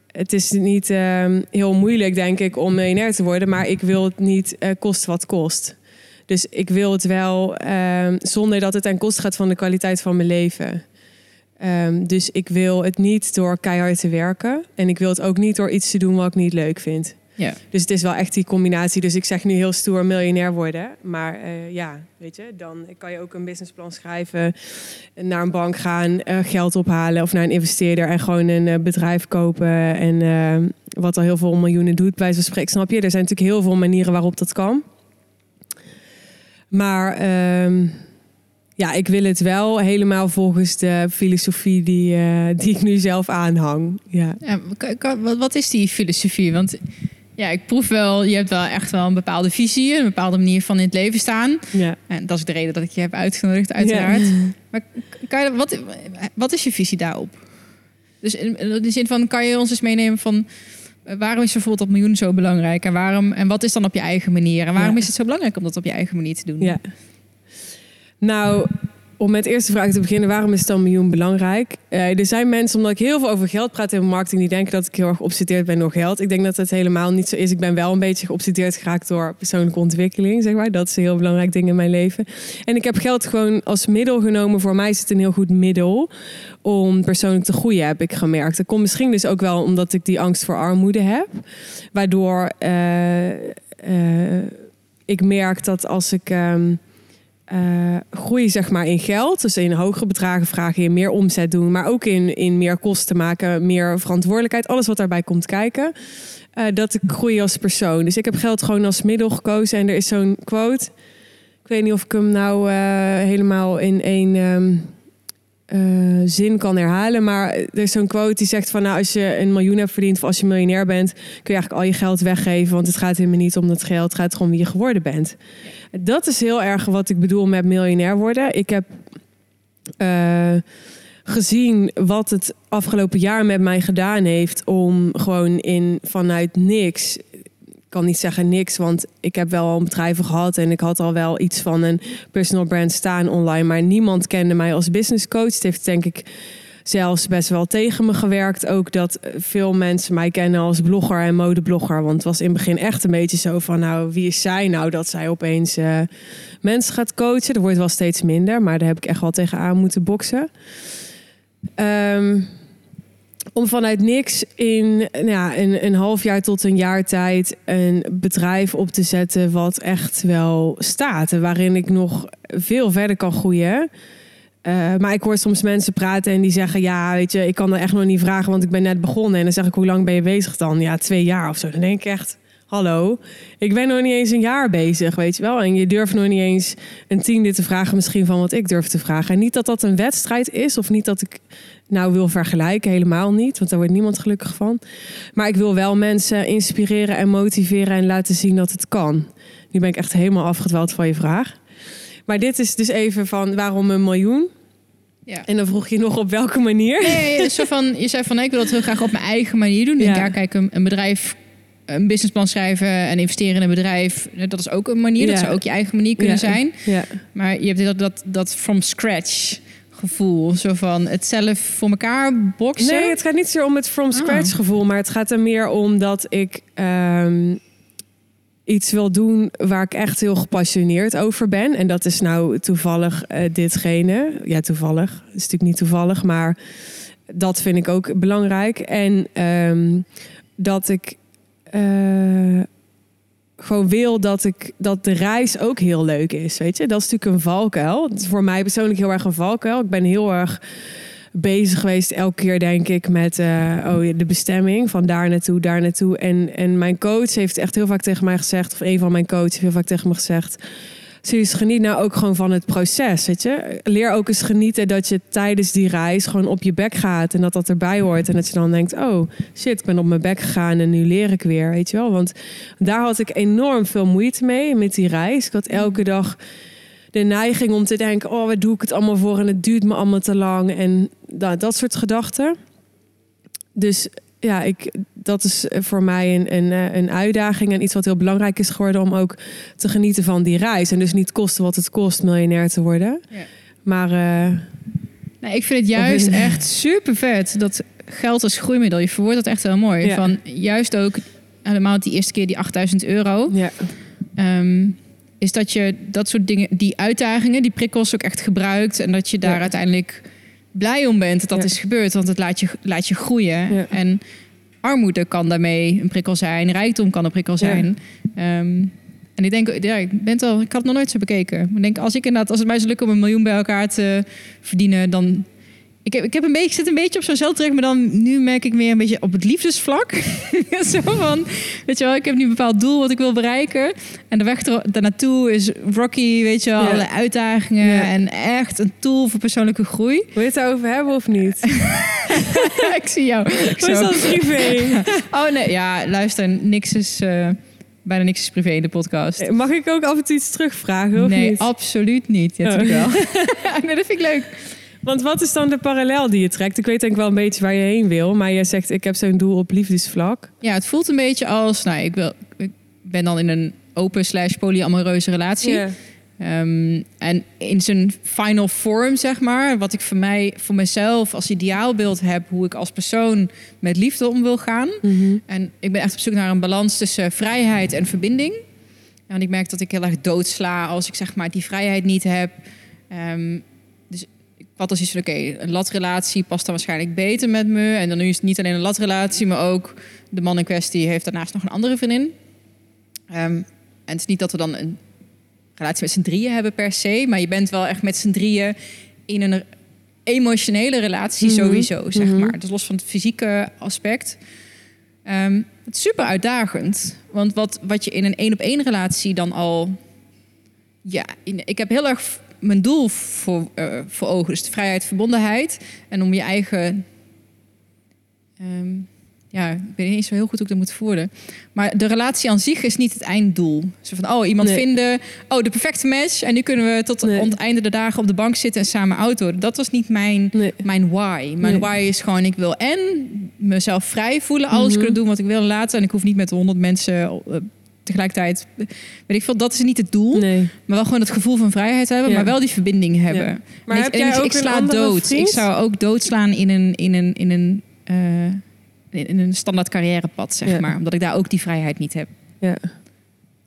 het is niet ehm, heel moeilijk, denk ik, om miljonair te worden. Maar ik wil het niet eh kosten wat kost. Dus ik wil het wel ehm, zonder dat het ten koste gaat van de kwaliteit van mijn leven. Ehm, dus ik wil het niet door keihard te werken. En ik wil het ook niet door iets te doen wat ik niet leuk vind. Ja. Dus het is wel echt die combinatie. Dus ik zeg nu heel stoer miljonair worden. Maar eh, ja, weet je, dan kan je ook een businessplan schrijven. Naar een bank gaan, eh, geld ophalen of naar een investeerder en gewoon een eh, bedrijf kopen. En wat al heel veel miljoenen doet, bij zo'n spreken, snap je? Er zijn natuurlijk heel veel manieren waarop dat kan. Maar ehm, ja, ik wil het wel helemaal volgens de filosofie die, eh, die ik nu zelf aanhang. Ja. Wat, is die filosofie? Want ja, ik proef wel, je hebt wel echt wel een bepaalde visie, een bepaalde manier van in het leven staan. Ja. En dat is de reden dat ik je heb uitgenodigd, uiteraard. Ja. Maar kan je, wat, wat is je visie daarop? Dus in, in de zin van, kan je ons eens meenemen van... eh, Waarom is bijvoorbeeld dat miljoen zo belangrijk? En, waarom, en wat is dan op je eigen manier? En waarom Ja. is het zo belangrijk om dat op je eigen manier te doen? Ja. Nou, om met de eerste vraag te beginnen, waarom is dan miljoen belangrijk? Eh, er zijn mensen, omdat ik heel veel over geld praat in marketing, die denken dat ik heel erg geobsedeerd ben door geld. Ik denk dat het helemaal niet zo is. Ik ben wel een beetje geobsedeerd geraakt door persoonlijke ontwikkeling, zeg maar. Dat is een heel belangrijk ding in mijn leven. En ik heb geld gewoon als middel genomen. Voor mij is het een heel goed middel om persoonlijk te groeien, heb ik gemerkt. Dat komt misschien dus ook wel omdat ik die angst voor armoede heb. Waardoor eh, eh, ik merk dat als ik... ehm, eh, groei zeg maar in geld. Dus in hogere bedragen vragen je meer omzet doen. Maar ook in, in meer kosten maken, meer verantwoordelijkheid. Alles wat daarbij komt kijken. eh, dat ik groei als persoon. Dus ik heb geld gewoon als middel gekozen. En er is zo'n quote. Ik weet niet of ik hem nou eh, helemaal in één ehm, eh, zin kan herhalen. Maar er is zo'n quote die zegt van... nou, als je een miljoen hebt verdiend... of als je miljonair bent... kun je eigenlijk al je geld weggeven. Want het gaat helemaal niet om dat geld. Het gaat gewoon wie je geworden bent. Dat is heel erg wat ik bedoel met miljonair worden. Ik heb eh, gezien wat het afgelopen jaar met mij gedaan heeft om gewoon in vanuit niks. Kan niet zeggen niks, want ik heb wel al bedrijven gehad en ik had al wel iets van een personal brand staan online, maar niemand kende mij als business coach. Het heeft denk ik zelfs best wel tegen me gewerkt. Ook dat veel mensen mij kennen als blogger en modeblogger. Want het was in het begin echt een beetje zo van... nou, wie is zij nou dat zij opeens eh, mensen gaat coachen? Er wordt wel steeds minder, maar daar heb ik echt wel tegenaan moeten boksen. Ehm, om vanuit niks in nou ja, een, een half jaar tot een jaar tijd een bedrijf op te zetten wat echt wel staat. En waarin ik nog veel verder kan groeien. Uh, maar ik hoor soms mensen praten en die zeggen: Ja, weet je, ik kan er echt nog niet vragen, want ik ben net begonnen. En dan zeg ik: Hoe lang ben je bezig dan? Ja, twee jaar of zo. Dan denk ik echt: hallo, ik ben nog niet eens een jaar bezig, weet je wel. En je durft nog niet eens een tiende te vragen misschien van wat ik durf te vragen. En niet dat dat een wedstrijd is of niet dat ik nou wil vergelijken, helemaal niet. Want daar wordt niemand gelukkig van. Maar ik wil wel mensen inspireren en motiveren en laten zien dat het kan. Nu ben ik echt helemaal afgedwaald van je vraag. Maar dit is dus even van waarom een miljoen? Ja. En dan vroeg je nog op welke manier? Nee, zo van, je zei van nee, ik wil het heel graag op mijn eigen manier doen. Ja. ja, kijk, een, een bedrijf, een businessplan schrijven en investeren in een bedrijf, dat is ook een manier. Dat zou ook je eigen manier kunnen zijn. Ja. Maar je hebt dat, dat, dat from scratch gevoel. Zo van het zelf voor elkaar boksen. Nee, het gaat niet zo om het from scratch gevoel. Maar het gaat er meer om dat ik ehm, iets wil doen waar ik echt heel gepassioneerd over ben. En dat is nou toevallig uh, ditgene. Ja, toevallig. Het is natuurlijk niet toevallig, maar dat vind ik ook belangrijk. En um, dat ik uh, gewoon wil dat, ik, dat de reis ook heel leuk is. Weet je, dat is natuurlijk een valkuil. Het is voor mij persoonlijk heel erg een valkuil. Ik ben heel erg bezig geweest elke keer, denk ik, met uh, oh, de bestemming van daar naartoe, daar naartoe. En, en mijn coach heeft echt heel vaak tegen mij gezegd, of een van mijn coaches heeft heel vaak tegen me gezegd. Sus, geniet nou ook gewoon van het proces, weet je. Leer ook eens genieten dat je tijdens die reis gewoon op je bek gaat en dat dat erbij hoort. En dat je dan denkt, oh shit, ik ben op mijn bek gegaan en nu leer ik weer, weet je wel. Want daar had ik enorm veel moeite mee met die reis. Ik had elke dag de neiging om te denken: oh, wat doe ik het allemaal voor en het duurt me allemaal te lang. En dat, dat soort gedachten. Dus ja, ik, dat is voor mij een, een, eh, een uitdaging en iets wat heel belangrijk is geworden om ook te genieten van die reis. En dus niet kosten wat het kost miljonair te worden. Ja. Maar. Uh, nou, ik vind het juist echt super vet dat geld als groeimiddel. Je verwoordt dat echt heel mooi. Ja. Van juist ook helemaal die eerste keer die 8000 euro. Ja. Um, is dat je dat soort dingen, die uitdagingen, die prikkels ook echt gebruikt. En dat je daar uiteindelijk blij om bent dat dat is gebeurd. Want het laat je, laat je groeien. En armoede kan daarmee een prikkel zijn. Rijkdom kan een prikkel zijn. Um, en ik denk, ja, ik ben al, ik had het nog nooit zo bekeken. Ik denk, als ik inderdaad, als het mij zou lukken om een miljoen bij elkaar te verdienen, dan ik heb, ik heb een beetje, ik zit een beetje op zo'n zeiltrek, maar dan nu merk ik meer een beetje op het liefdesvlak. Zo van, weet je wel, ik heb nu een bepaald doel wat ik wil bereiken. En de weg er, naartoe is rocky, weet je wel, ja. alle uitdagingen. En echt een tool voor persoonlijke groei. Wil je het daarover hebben of niet? ik zie jou. Hoe is dat privé? oh nee, ja, luister, niks is... Uh, bijna niks is privé in de podcast. Mag ik ook af en toe iets terugvragen? Of nee, niet? absoluut niet. Ja, oh. wel. nee, dat vind ik leuk. Want wat is dan de parallel die je trekt? Ik weet denk ik wel een beetje waar je heen wil, maar jij zegt ik heb zo'n doel op liefdesvlak. Ja, het voelt een beetje als, nou, ik, wil, ik ben dan in een open slash polyamoreuze relatie. Yeah. Um, en in zijn final form, zeg maar, wat ik voor mij, voor mezelf als ideaalbeeld heb, hoe ik als persoon met liefde om wil gaan. Mm -hmm. En ik ben echt op zoek naar een balans tussen vrijheid en verbinding. En ik merk dat ik heel erg doodsla als ik zeg maar die vrijheid niet heb. Um, wat als iets van, oké, een latrelatie past dan waarschijnlijk beter met me. En dan nu is het niet alleen een latrelatie, maar ook de man in kwestie heeft daarnaast nog een andere vriendin. Um, en het is niet dat we dan een relatie met z'n drieën hebben per se, maar je bent wel echt met z'n drieën in een emotionele relatie mhm. sowieso, zeg mm maar. Dus los van het fysieke aspect. Um, het is super uitdagend. Want wat, wat je in een één op één relatie dan al. Ja, in, ik heb heel erg mijn doel voor, uh, voor ogen. Dus de vrijheid, verbondenheid. En om je eigen. Um, ja, ik weet niet zo heel goed hoe ik dat moet voeren. Maar de relatie aan zich is niet het einddoel. Zo van, oh, iemand vinden, oh, de perfecte match. En nu kunnen we tot nee. het einde de dagen op de bank zitten en samen auto. Dat was niet mijn, nee. mijn why. Mijn why is gewoon, ik wil en mezelf vrij voelen, alles mm -hmm. kunnen doen wat ik wil laten. En ik hoef niet met honderd mensen uh, tegelijkertijd, weet ik veel, dat is niet het doel. Nee. Maar wel gewoon het gevoel van vrijheid hebben, ja. maar wel die verbinding hebben. Ja. Maar en heb ik, jij ik, ook ik sla dood. Vriend? Ik zou ook doodslaan in een, in een, in een, uh, in een standaard carrièrepad, zeg ja. maar. Omdat ik daar ook die vrijheid niet heb. Ja.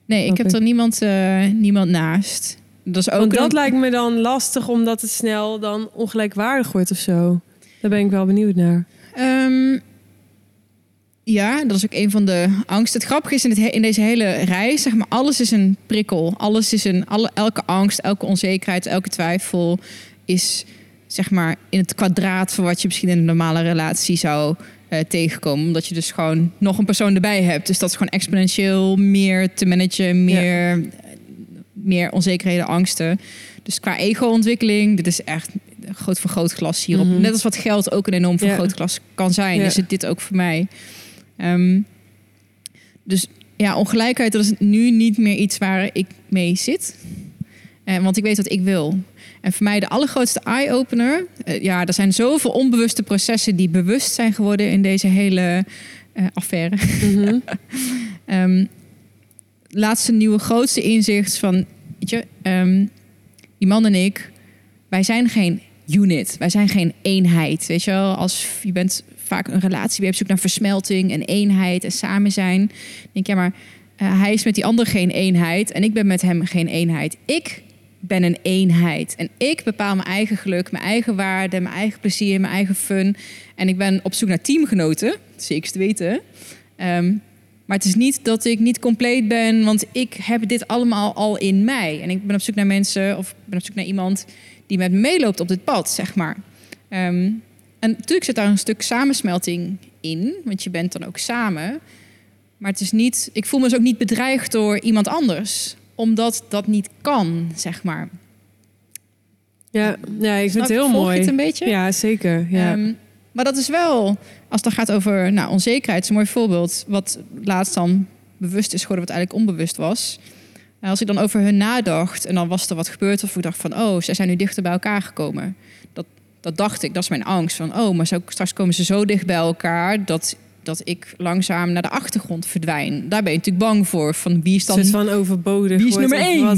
Nee, ik heb er niemand, uh, niemand naast. Dat, is ook Want dat lijkt me dan lastig, omdat het snel dan ongelijkwaardig wordt of zo. Daar ben ik wel benieuwd naar. Um, ja, dat is ook een van de angsten. Het grappige is in, het in deze hele reis, zeg maar, alles is een prikkel. Alles is een, alle, elke angst, elke onzekerheid, elke twijfel is zeg maar in het kwadraat van wat je misschien in een normale relatie zou eh, tegenkomen. Omdat je dus gewoon nog een persoon erbij hebt. Dus dat is gewoon exponentieel meer te managen, meer, meer onzekerheden, angsten. Dus qua ego-ontwikkeling, dit is echt een groot vergrootglas hierop. Mhm. Net als wat geld ook een enorm Ja. vergrootglas kan zijn, Ja. is het dit ook voor mij. Ehm, dus ja, ongelijkheid, dat is nu niet meer iets waar ik mee zit. Eh, want ik weet wat ik wil. En voor mij de allergrootste eye-opener. eh, ja, er zijn zoveel onbewuste processen die bewust zijn geworden in deze hele eh, affaire. Mhm. Ehm, laatste nieuwe grootste inzicht van, weet je, ehm, die man en ik, wij zijn geen unit, wij zijn geen eenheid. Weet je wel, als je bent vaak een relatie, je hebt zoek naar versmelting en eenheid en samen zijn. Denk ja, maar eh, hij is met die ander geen eenheid en ik ben met hem geen eenheid. Ik ben een eenheid en ik bepaal mijn eigen geluk, mijn eigen waarde, mijn eigen plezier, mijn eigen fun. En ik ben op zoek naar teamgenoten, zeker te weten. Ehm, maar het is niet dat ik niet compleet ben, want ik heb dit allemaal al in mij. En ik ben op zoek naar mensen, of ben op zoek naar iemand die met me meeloopt op dit pad, zeg maar. Ehm, en natuurlijk zit daar een stuk samensmelting in, want je bent dan ook samen. Maar het is niet, ik voel me dus ook niet bedreigd door iemand anders, omdat dat niet kan, zeg maar. Ja, ja, ik vind het heel mooi. het een beetje? Ja, zeker. Ja. Ehm, maar dat is wel, als het dan gaat over nou, onzekerheid, is een mooi voorbeeld. Wat laatst dan bewust is geworden, wat eigenlijk onbewust was. En als ik dan over hun nadacht en dan was er wat gebeurd, of ik dacht van, oh, zij zijn nu dichter bij elkaar gekomen. Dat, dacht ik, dat is mijn angst. Van, oh, maar zo, straks komen ze zo dicht bij elkaar dat, dat ik langzaam naar de achtergrond verdwijn. Daar ben je natuurlijk bang voor. Van wie is dan. van overbodig. Wie is nummer één? wat.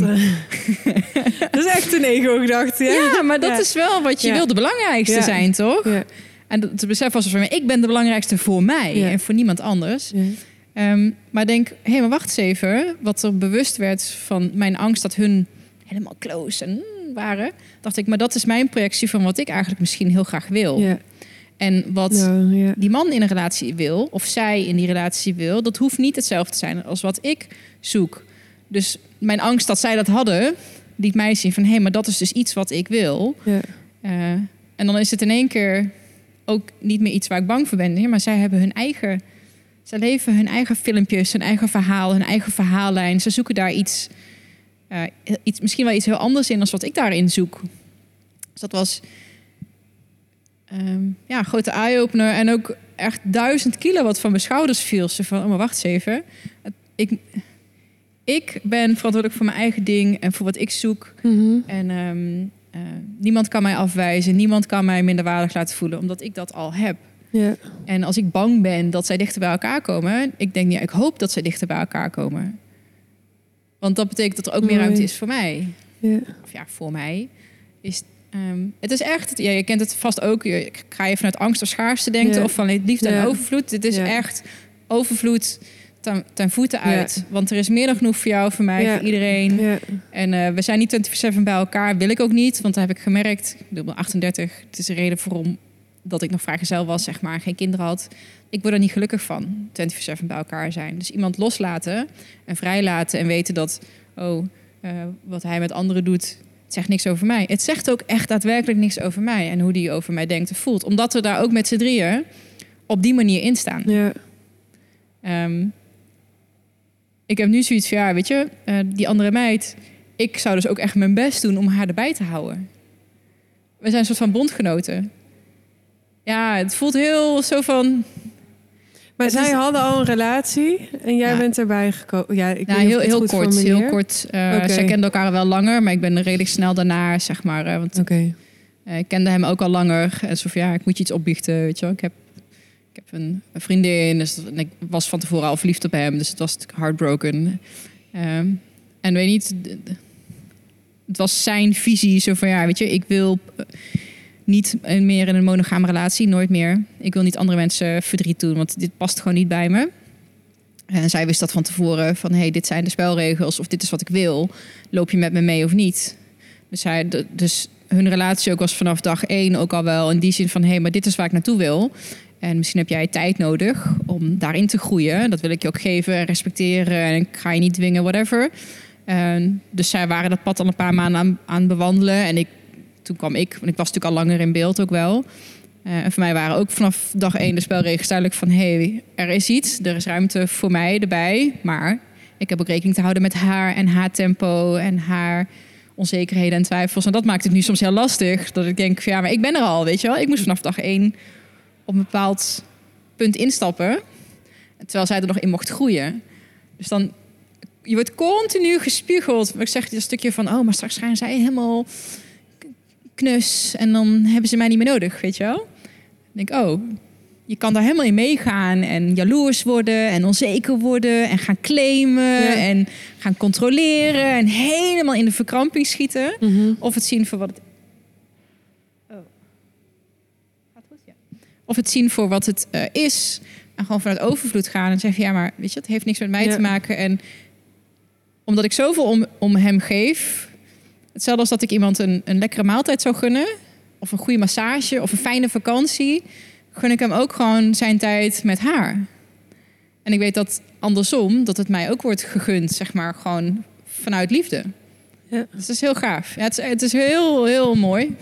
dat is echt een ego-gedachte. Ja. Ja, maar dat Ja. is wel wat je Ja. wil, de belangrijkste zijn, toch? Ja. En dat te beseffen was van, ik ben de belangrijkste voor mij en voor niemand anders. Ehm, maar denk, hé, maar wacht eens even. Wat er bewust werd van mijn angst dat hun helemaal close en waren. Dacht ik, maar dat is mijn projectie van wat ik eigenlijk misschien heel graag wil. Ja. En wat ja. die man in een relatie wil, of zij in die relatie wil, dat hoeft niet hetzelfde te zijn als wat ik zoek. Dus mijn angst dat zij dat hadden, liet mij zien van, hé, maar dat is dus iets wat ik wil. Ja. Eh, en dan is het in één keer ook niet meer iets waar ik bang voor ben. Nee, maar zij hebben hun eigen. Ze leven hun eigen filmpjes, hun eigen verhaal, hun eigen verhaallijn. Ze zoeken daar iets, eh, iets misschien wel iets heel anders in dan wat ik daarin zoek. Dus dat was ehm, ja, een grote eye-opener. En ook echt duizend kilo wat van mijn schouders viel. Ze van, oh maar wacht eens even. Ik, ik ben verantwoordelijk voor mijn eigen ding en voor wat ik zoek. Mhm. En ehm, eh, niemand kan mij afwijzen, niemand kan mij minderwaardig laten voelen, omdat ik dat al heb. Ja. En als ik bang ben dat zij dichter bij elkaar komen, ik denk, ja, ik hoop dat zij dichter bij elkaar komen. Want dat betekent dat er ook meer ruimte is voor mij. Ja. Of ja, voor mij. Is, ehm, het is echt, ja, je kent het vast ook. Je, ga je vanuit angst of schaarste denken Ja. of van liefde en overvloed. Dit is echt overvloed ten, ten voeten uit. Want er is meer dan genoeg voor jou, voor mij, voor iedereen. Ja. En eh, we zijn niet 24-7 bij elkaar. Wil ik ook niet, want dat heb ik gemerkt. Ik bedoel, ik ben 38. Het is de reden waarom dat ik nog vrijgezel was, zeg maar. Geen kinderen had. Ik word er niet gelukkig van, 24-7 bij elkaar zijn. Dus iemand loslaten en vrijlaten en weten dat... oh, eh, wat hij met anderen doet, het zegt niks over mij. Het zegt ook echt daadwerkelijk niks over mij... en hoe die over mij denkt en voelt. Omdat we daar ook met z'n drieën op die manier in staan. Ja. Ehm, ik heb nu zoiets van, ja, weet je, eh, die andere meid... ik zou dus ook echt mijn best doen om haar erbij te houden. We zijn een soort van bondgenoten. Ja, het voelt heel zo van... Maar zij is- hadden al een relatie en jij Ja. bent erbij gekomen. Ja, ik Nou, heel, heel kort, heel kort. Eh, Oké. Zij kenden elkaar wel langer, maar ik ben redelijk snel daarna, zeg maar... eh, want Oké. eh, ik kende hem ook al langer. En zo van, ja, ik moet je iets opbiechten, weet je wel. Ik heb, ik heb een, een vriendin, dus, en ik was van tevoren al verliefd op hem. Dus het was heartbroken. Ehm, en weet je niet, het was zijn visie. Zo van, ja, weet je, ik wil eh, niet meer in een monogame relatie, nooit meer. Ik wil niet andere mensen verdriet doen, want dit past gewoon niet bij me. En zij wist dat van tevoren, van hey, dit zijn de spelregels of dit is wat ik wil. Loop je met me mee of niet? Dus, dus hun relatie ook was vanaf dag één ook al wel in die zin van... hé, hey, maar dit is waar ik naartoe wil. En misschien heb jij tijd nodig om daarin te groeien. Dat wil ik je ook geven en respecteren. En ik ga je niet dwingen, whatever. Dus zij waren dat pad al een paar maanden aan, aan bewandelen. En ik, toen kwam ik, want ik was natuurlijk al langer in beeld ook wel. Eh, en voor mij waren ook vanaf dag één de spelregels duidelijk van... hé, hey, er is iets, er is ruimte voor mij erbij. Maar ik heb ook rekening te houden met haar en haar tempo en haar onzekerheden en twijfels. En dat maakt het nu soms heel lastig. Dat ik denk, ja, maar ik ben er al, weet je wel. Ik moest vanaf dag één op een bepaald punt instappen. Terwijl zij er nog in mocht groeien. Dus dan, je wordt continu gespiegeld. Ik zeg dit stukje van, oh, maar straks gaan zij helemaal knus. En dan hebben ze mij niet meer nodig, weet je wel. Dan denk ik, oh, je kan daar helemaal in meegaan en jaloers worden en onzeker worden en gaan claimen en gaan controleren en helemaal in de verkramping schieten. Mhm. Of het zien voor wat het. Oh. Gaat goed? Ja. Of het zien voor wat het eh, is. En gewoon vanuit overvloed gaan en zeggen: ja, maar weet je, het heeft niks met mij Ja. te maken. En omdat ik zoveel om, om hem geef. Hetzelfde als dat ik iemand een, een lekkere maaltijd zou gunnen. Of een goede massage of een fijne vakantie. Gun ik hem ook gewoon zijn tijd met haar. En ik weet dat andersom, dat het mij ook wordt gegund, zeg maar, gewoon vanuit liefde. Ja. Dus dat is heel gaaf. Ja, het, is, het is heel, heel mooi.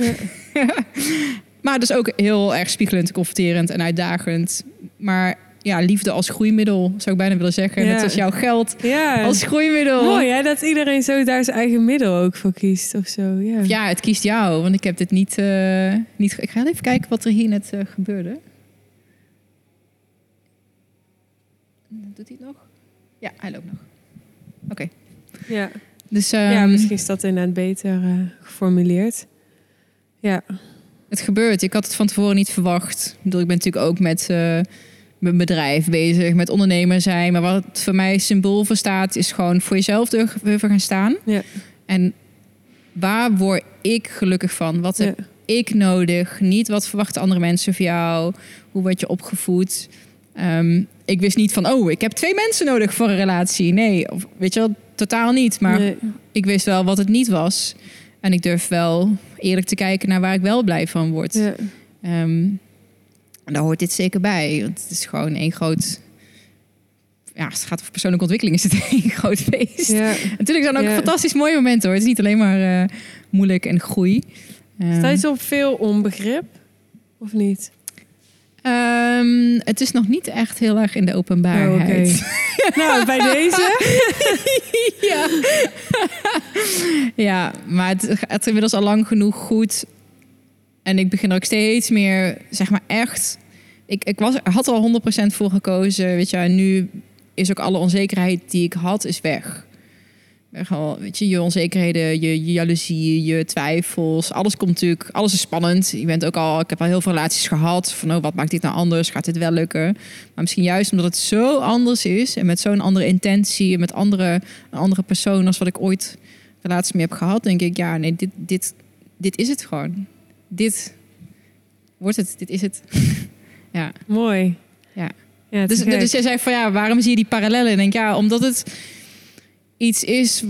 maar dus ook heel erg spiegelend, confronterend en uitdagend. Maar ja, liefde als groeimiddel, zou ik bijna willen zeggen. Ja. Net als jouw geld Ja, als groeimiddel. mooi hè, dat iedereen zo daar zijn eigen middel ook voor kiest of zo. Ja. Ja, het kiest jou, want ik heb dit niet... eh, niet ik ga even kijken wat er hier net eh, gebeurde. Doet hij het nog? Ja, hij loopt nog. Oké. Ja. Dus ja, ehm, misschien is dat inderdaad beter eh, geformuleerd. Ja, het gebeurt. Ik had het van tevoren niet verwacht. Ik, bedoel, ik ben natuurlijk ook met mijn bedrijf bezig, met ondernemer zijn. Maar wat voor mij symbool voor staat, is gewoon voor jezelf durven gaan staan. Ja. En waar word ik gelukkig van? Wat heb ja. ik nodig? Niet wat verwachten andere mensen van jou? Hoe word je opgevoed? Ehm, ik wist niet van, oh, ik heb twee mensen nodig voor een relatie. Nee, of, weet je wel, totaal niet. Maar Nee. ik wist wel wat het niet was. En ik durf wel eerlijk te kijken naar waar ik wel blij van word. Ja. Ehm, en daar hoort dit zeker bij. Want het is gewoon één groot... Ja, als het gaat over persoonlijke ontwikkeling, is het één groot feest. Ja. Natuurlijk zijn ook Ja. fantastisch mooie momenten hoor. Het is niet alleen maar eh, moeilijk en groei. Ehm, Sta je zo op veel onbegrip? Of niet? ehm, het is nog niet echt heel erg in de openbaarheid. Oh, nou, bij deze. ja. ja, maar het gaat inmiddels al lang genoeg goed. En ik begin ook steeds meer, zeg maar echt... Ik, ik was, had al 100% voor gekozen, weet je. En nu is ook alle onzekerheid die ik had, is weg. Weg al, weet je, je onzekerheden, je, je jaloezie, je twijfels. Alles komt natuurlijk, alles is spannend. Je bent ook al, ik heb al heel veel relaties gehad. Van, oh, wat maakt dit nou anders? Gaat dit wel lukken? Maar misschien juist omdat het zo anders is en met zo'n andere intentie en met andere, een andere persoon als wat ik ooit relaties mee heb gehad, denk ik, ja, nee, dit, dit, dit is het gewoon. Dit wordt het, dit is het. ja. Mooi. Ja. ja Dus, dus jij zei van ja, waarom zie je die parallellen? En denk ja, omdat het iets is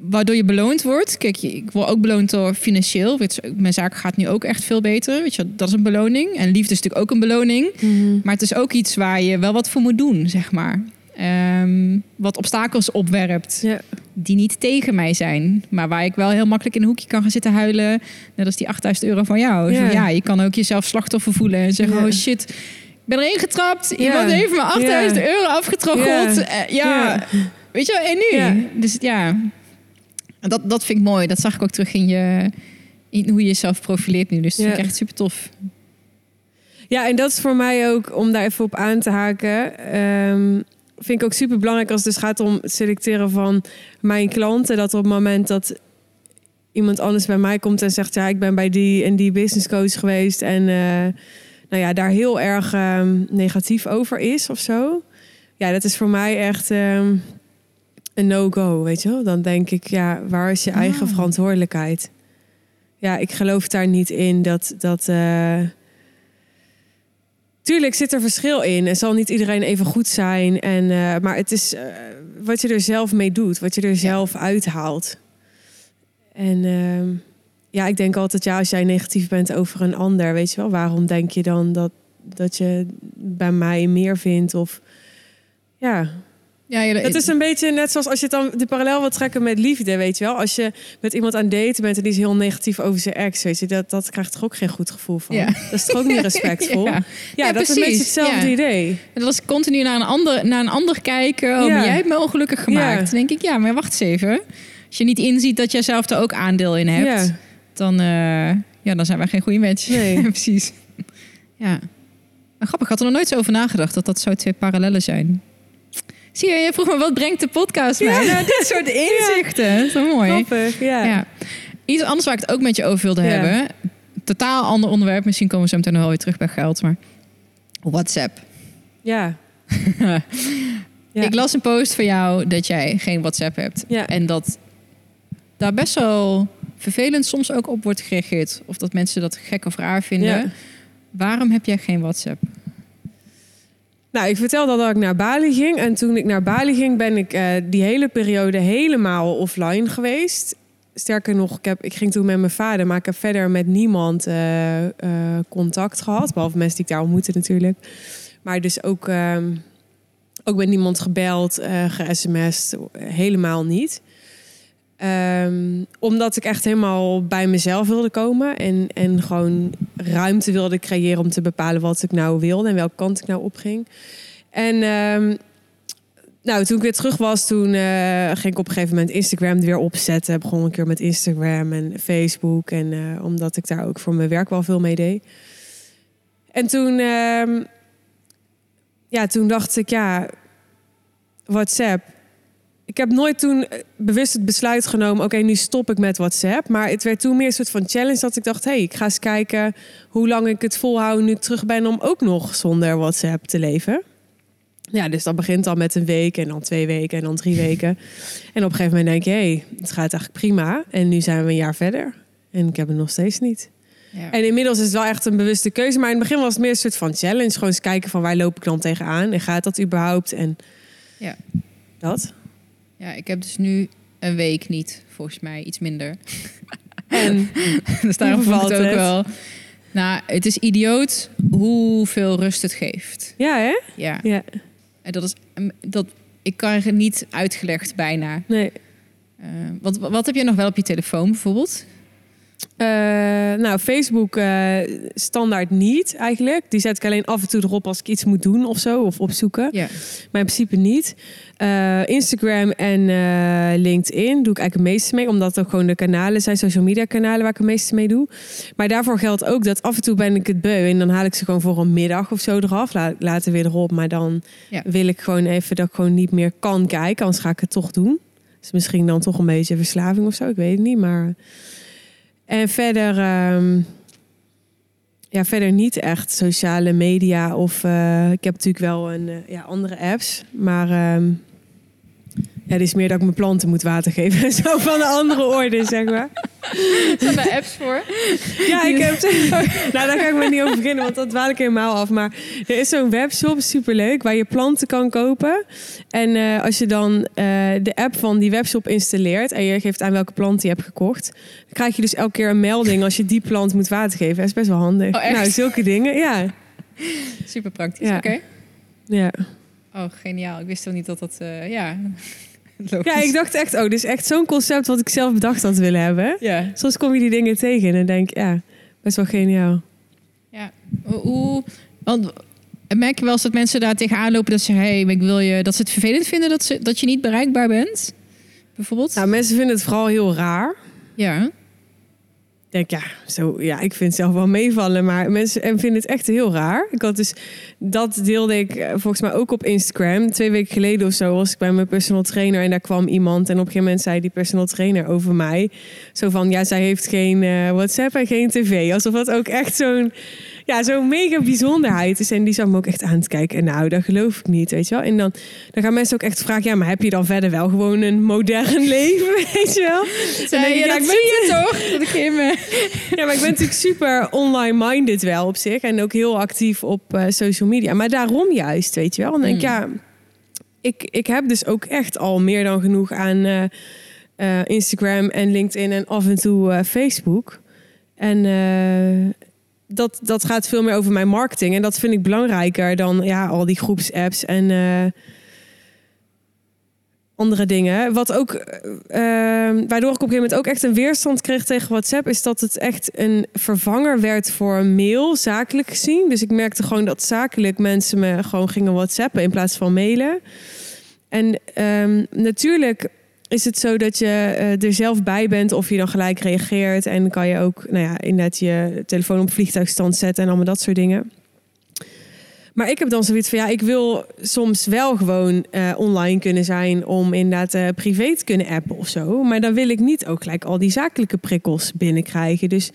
waardoor je beloond wordt. Kijk, ik word ook beloond door financieel. Mijn zaak gaat nu ook echt veel beter. Weet je, dat is een beloning. En liefde is natuurlijk ook een beloning. Mhm. Maar het is ook iets waar je wel wat voor moet doen, zeg maar. Ehm, wat obstakels opwerpt Ja. Die niet tegen mij zijn. Maar waar ik wel heel makkelijk in een hoekje kan gaan zitten huilen. Net als die 8000 euro van jou. Ja. Ja, ja je kan ook jezelf slachtoffer voelen en zeggen... Ja. oh shit, ik ben erin getrapt. Iemand heeft me 8000 Ja. euro afgetroggeld. Ja. Ja. weet je wel, en nu? Dus ja, dat, dat vind ik mooi. Dat zag ik ook terug in, je, in hoe je jezelf profileert nu. Dus dat vind ik echt super tof. Ja, en dat is voor mij ook, om daar even op aan te haken... ehm, vind ik ook super belangrijk als het dus gaat om het selecteren van mijn klanten. Dat op het moment dat iemand anders bij mij komt en zegt... ja, ik ben bij die en die business coach geweest... en eh, nou ja, daar heel erg ehm, negatief over is of zo. Ja, dat is voor mij echt ehm, een no-go, weet je wel. Dan denk ik, ja, waar is je eigen verantwoordelijkheid? Ja, ik geloof daar niet in dat... dat eh, Tuurlijk zit er verschil in en zal niet iedereen even goed zijn. En, eh, maar het is eh, wat je er zelf mee doet, wat je er zelf uithaalt. En ehm, ja, ik denk altijd, ja, als jij negatief bent over een ander, weet je wel, waarom denk je dan dat, dat je bij mij meer vindt? Of ja, Ja, je, Dat is een beetje net zoals als je het dan de parallel wilt trekken met liefde, weet je wel. Als je met iemand aan het daten bent en die is heel negatief over zijn ex, weet je, dat, dat krijgt toch ook geen goed gevoel van. Ja. Dat is toch ook niet respectvol? Ja. ja, Ja, dat is een beetje precies. hetzelfde Ja. idee. Dat was continu naar een ander, naar een ander kijken. Oh, Ja. maar jij hebt me ongelukkig gemaakt. Ja. Dan denk ik, ja, maar wacht eens even. Als je niet inziet dat jij zelf er ook aandeel in hebt, Ja. dan, eh, ja, dan zijn wij geen goede match. Nee. Precies. Ja. Maar grappig, ik had er nog nooit zo over nagedacht dat dat zo twee parallellen zijn. Zie je, je vroeg me, wat brengt de podcast mij? Ja. Nou, dit soort inzichten. Wel mooi. Grappig, ja. Ja. Iets anders waar ik het ook met je over wilde Ja. hebben. Totaal ander onderwerp. Misschien komen we zo meteen nog wel weer terug bij geld. Maar WhatsApp. Ja. Ja. Ik las een post van jou dat jij geen WhatsApp hebt. Ja. En dat daar best wel vervelend soms ook op wordt gereageerd. Of dat mensen dat gek of raar vinden. Waarom heb jij geen WhatsApp? Nou, ik vertelde dat ik naar Bali ging. En toen ik naar Bali ging, ben ik eh, die hele periode helemaal offline geweest. Sterker nog, ik, heb, ik ging toen met mijn vader, maar ik heb verder met niemand eh, eh, contact gehad. Behalve mensen die ik daar ontmoette natuurlijk. Maar dus ook, ehm, ook met niemand gebeld, eh ge-sms'd, helemaal niet. Ehm, omdat ik echt helemaal bij mezelf wilde komen. En, en gewoon ruimte wilde creëren om te bepalen wat ik nou wilde en welke kant ik nou opging. En ehm, nou, toen ik weer terug was, toen eh, ging ik op een gegeven moment Instagram er weer opzetten. Begon een keer met Instagram en Facebook. En eh, omdat ik daar ook voor mijn werk wel veel mee deed. En toen, ehm, ja, toen dacht ik, ja, WhatsApp. Ik heb nooit toen eh, bewust het besluit genomen, oké, nu stop ik met WhatsApp. Maar het werd toen meer een soort van challenge dat ik dacht, hé, hey, ik ga eens kijken hoe lang ik het volhoud nu ik terug ben om ook nog zonder WhatsApp te leven. Ja, dus dat begint al met een week en dan twee weken en dan drie weken. En op een gegeven moment denk je, hé, hey, het gaat eigenlijk prima. En nu zijn we een jaar verder en ik heb het nog steeds niet. Ja. En inmiddels is het wel echt een bewuste keuze. Maar in het begin was het meer een soort van challenge. Gewoon eens kijken van waar loop ik dan tegenaan? En gaat dat überhaupt? En Ja. dat. Ja, ik heb dus nu een week niet, volgens mij iets minder. En dus daarom valt het ook het? wel. Nou, het is idioot hoeveel rust het geeft. ja, hè? Ja. Ja, En dat is dat ik kan het niet uitgelegd bijna. nee. Eh, wat, wat heb je nog wel op je telefoon bijvoorbeeld? Eh, nou, Facebook eh, standaard niet eigenlijk. Die zet ik alleen af en toe erop als ik iets moet doen of zo. Of opzoeken. Ja. Maar in principe niet. Eh, Instagram en LinkedIn doe ik eigenlijk het meeste mee. Omdat ook gewoon de kanalen zijn, social media kanalen waar ik het meeste mee doe. Maar daarvoor geldt ook dat af en toe ben ik het beu. En dan haal ik ze gewoon voor een middag of zo eraf. La- later weer erop. Maar dan wil ik gewoon even dat ik gewoon niet meer kan kijken. Anders ga ik het toch doen. Dus misschien dan toch een beetje verslaving of zo. Ik weet het niet. Maar... En verder... ehm, ja, verder niet echt sociale media of eh, ik heb natuurlijk wel een, eh, ja, andere apps, maar ehm, ja, dit is meer dat ik mijn planten moet water geven, zo van een andere orde, zeg maar. Zijn daar apps voor? Ja, ik heb. nou, daar ga ik maar niet over beginnen, want dat dwaal ik helemaal af. Maar er is zo'n webshop, superleuk, waar je planten kan kopen. En eh, als je dan eh, de app van die webshop installeert en je geeft aan welke plant je hebt gekocht, dan krijg je dus elke keer een melding als je die plant moet water geven. Dat is best wel handig. Oh? Nou, zulke dingen, ja. Super praktisch. Ja. Oké. Ja. Oh, geniaal. Ik wist toch niet dat dat... eh, ja. Logisch. ja, ik dacht echt, oh, dit is echt zo'n concept wat ik zelf bedacht had willen hebben. Ja. Soms kom je die dingen tegen en denk ja, best wel geniaal. Ja. Hoe... Want merk je wel eens dat mensen daar tegenaan lopen dat ze... Hey, ik wil je... Dat ze het vervelend vinden dat, ze, dat je niet bereikbaar bent? Bijvoorbeeld? Nou, mensen vinden het vooral heel raar. ja. Denk, ja, zo, ja, ik vind het zelf wel meevallen, maar mensen en vinden het echt heel raar. Ik had dus, dat deelde ik eh, volgens mij ook op Instagram. Twee weken geleden of zo was ik bij mijn personal trainer en daar kwam iemand. En op een gegeven moment zei die personal trainer over mij. Zo van, ja, zij heeft geen eh, WhatsApp en geen tv. Alsof dat ook echt zo'n, ja, zo'n mega bijzonderheid is. En die zat me ook echt aan te kijken. En nou, dat geloof ik niet, weet je wel. En dan, dan gaan mensen ook echt vragen, ja, maar heb je dan verder wel gewoon een modern leven, weet je wel? Dan Zei denk je, ja, dat ik zie je toch? Dat ik in me... ja, maar ik ben natuurlijk super online-minded wel op zich. En ook heel actief op eh, social media. Maar daarom juist, weet je wel. Dan denk ik, Mm. ja, ik, ik heb dus ook echt al meer dan genoeg aan eh, eh, Instagram en LinkedIn en af en toe Facebook. En dat, dat gaat veel meer over mijn marketing. En dat vind ik belangrijker dan ja, al die groepsapps. En eh, andere dingen. Wat ook, eh, eh, waardoor ik op een gegeven moment ook echt een weerstand kreeg tegen WhatsApp, is dat het echt een vervanger werd voor mail, zakelijk gezien. Dus ik merkte gewoon dat zakelijk mensen me gewoon gingen WhatsAppen in plaats van mailen. En ehm, natuurlijk is het zo dat je eh, er zelf bij bent of je dan gelijk reageert. En kan je ook, nou ja, inderdaad je telefoon op vliegtuigstand zetten en allemaal dat soort dingen. Maar ik heb dan zoiets van ja, ik wil soms wel gewoon eh, online kunnen zijn om inderdaad uh, privé te kunnen appen of zo. Maar dan wil ik niet ook gelijk al die zakelijke prikkels binnenkrijgen. Dus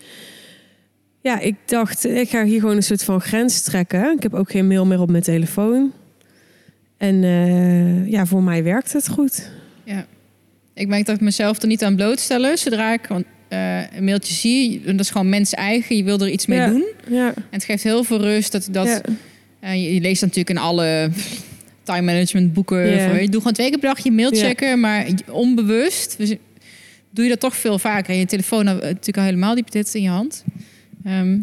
ja, ik dacht, ik ga hier gewoon een soort van grens trekken. Ik heb ook geen mail meer op mijn telefoon. En ja, voor mij werkt het goed. Ik merk dat ik mezelf er niet aan blootstellen zodra ik want, een mailtje zie. Dat is gewoon mens eigen. Je wil er iets mee ja. doen. Ja. En het geeft heel veel rust dat dat. Ja. En je, je leest natuurlijk in alle time management boeken. Van, je doet gewoon twee keer per dag je mail checken, maar onbewust dus doe je dat toch veel vaker. En je telefoon nou, natuurlijk al helemaal die dit in je hand. Ehm,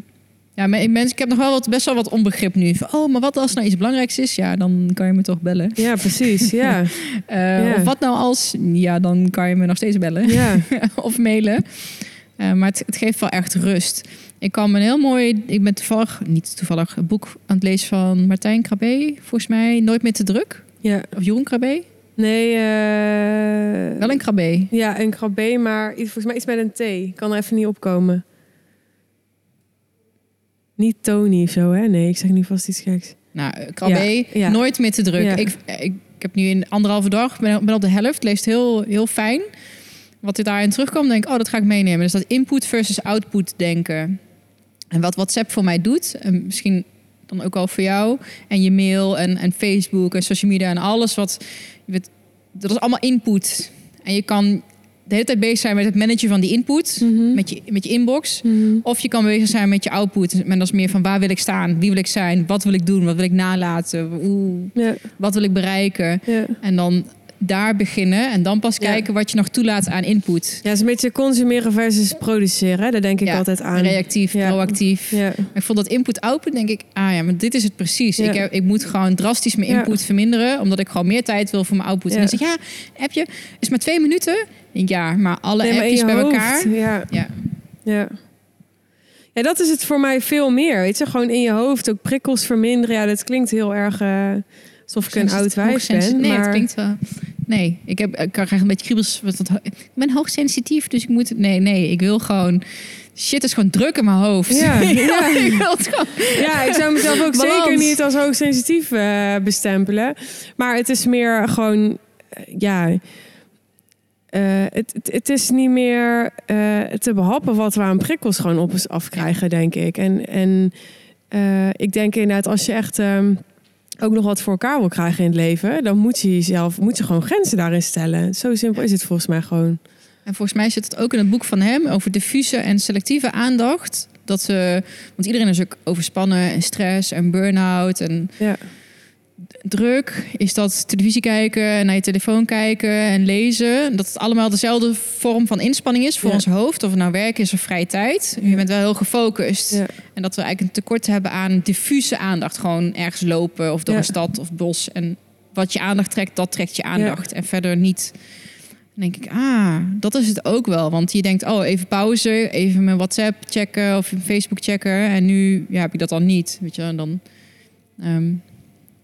ja, maar ik, mensen, ik heb nog wel wat, best wel wat onbegrip nu. Van, oh, maar wat als nou iets belangrijks is? Ja, dan kan je me toch bellen. ja, precies. Ja. Eh, Ja. Of wat nou als? Ja, dan kan je me nog steeds bellen. ja. of mailen. Eh, maar het, het geeft wel echt rust. Ik kan een heel mooi, ik ben toevallig, niet toevallig, een boek aan het lezen van Martijn Krabbe, volgens mij Nooit meer te druk. ja. Of Jeroen Krabbe. Nee, eh Wel een Krabbe. Ja, een krabbe, maar volgens mij iets met een T. Ik kan er even niet opkomen. Niet Tony of zo, hè? Nee, ik zeg niet vast iets geks. Nou, Krabbe, Ja, ja. nooit meer te druk. Ja. Ik, ik, ik heb nu in anderhalve dag, ben, ben op de helft, leest heel, heel fijn. Wat er daarin terugkwam, denk ik, oh, dat ga ik meenemen. Dus dat input versus output denken. En wat WhatsApp voor mij doet, en misschien dan ook al voor jou, en je mail en, en Facebook en social media en alles wat, je weet, dat is allemaal input. En je kan de hele tijd bezig zijn met het managen van die input, Mhm. met, je, met je inbox. Mhm. Of je kan bezig zijn met je output. En dat is meer van waar wil ik staan? Wie wil ik zijn? Wat wil ik doen? Wat wil ik nalaten? Hoe, Ja, wat wil ik bereiken? ja. En dan daar beginnen en dan pas Ja. kijken wat je nog toelaat aan input. ja, het is een beetje consumeren versus produceren. Daar denk ik Ja, altijd aan. Reactief, Ja. proactief. Ik vond dat input-output, denk ik, ah ja, maar dit is het precies. Ik, heb, ik moet gewoon drastisch mijn input verminderen, omdat ik gewoon meer tijd wil voor mijn output. En dan zeg je, ja, appje is maar twee minuten. Ja, maar alle Nee, maar appjes je bij hoofd. elkaar. Ja, Ja. ja. Ja, dat is het voor mij veel meer. Weet je, gewoon in je hoofd ook prikkels verminderen. Ja, dat klinkt heel erg eh, alsof ik een oud wijf ben. Nee, maar... het klinkt wel. Nee, ik, heb, ik krijg een beetje kriebels. Ik ben hoogsensitief, dus ik moet. Nee, nee, ik wil gewoon. Shit is gewoon druk in mijn hoofd. Ja, ja. ik gewoon. Ja, ik zou mezelf ook Balans. zeker niet als hoogsensitief eh bestempelen. Maar het is meer gewoon, eh, ja, eh, het, het, het is niet meer te behappen wat we aan prikkels gewoon op ons afkrijgen, denk ik. En, en ik denk inderdaad, als je echt ehm, ook nog wat voor elkaar wil krijgen in het leven, dan moet je jezelf, moet je gewoon grenzen daarin stellen. Zo simpel is het volgens mij gewoon. En volgens mij zit het ook in het boek van hem over diffuse en selectieve aandacht. Dat ze, want iedereen is ook overspannen en stress en burn-out en Ja, druk. Is dat televisie kijken en naar je telefoon kijken en lezen. Dat het allemaal dezelfde vorm van inspanning is voor Ja. ons hoofd. Of het nou werk is of vrije tijd. Je bent wel heel gefocust. ja, En dat we eigenlijk een tekort hebben aan diffuse aandacht. Gewoon ergens lopen of door Ja. een stad of bos. En wat je aandacht trekt, dat trekt je aandacht. En verder niet. Dan denk ik, ah, dat is het ook wel. Want je denkt, oh, even pauze, even mijn WhatsApp checken of Facebook checken. En nu ja, heb je dat dan niet. Weet je, en dan. ehm,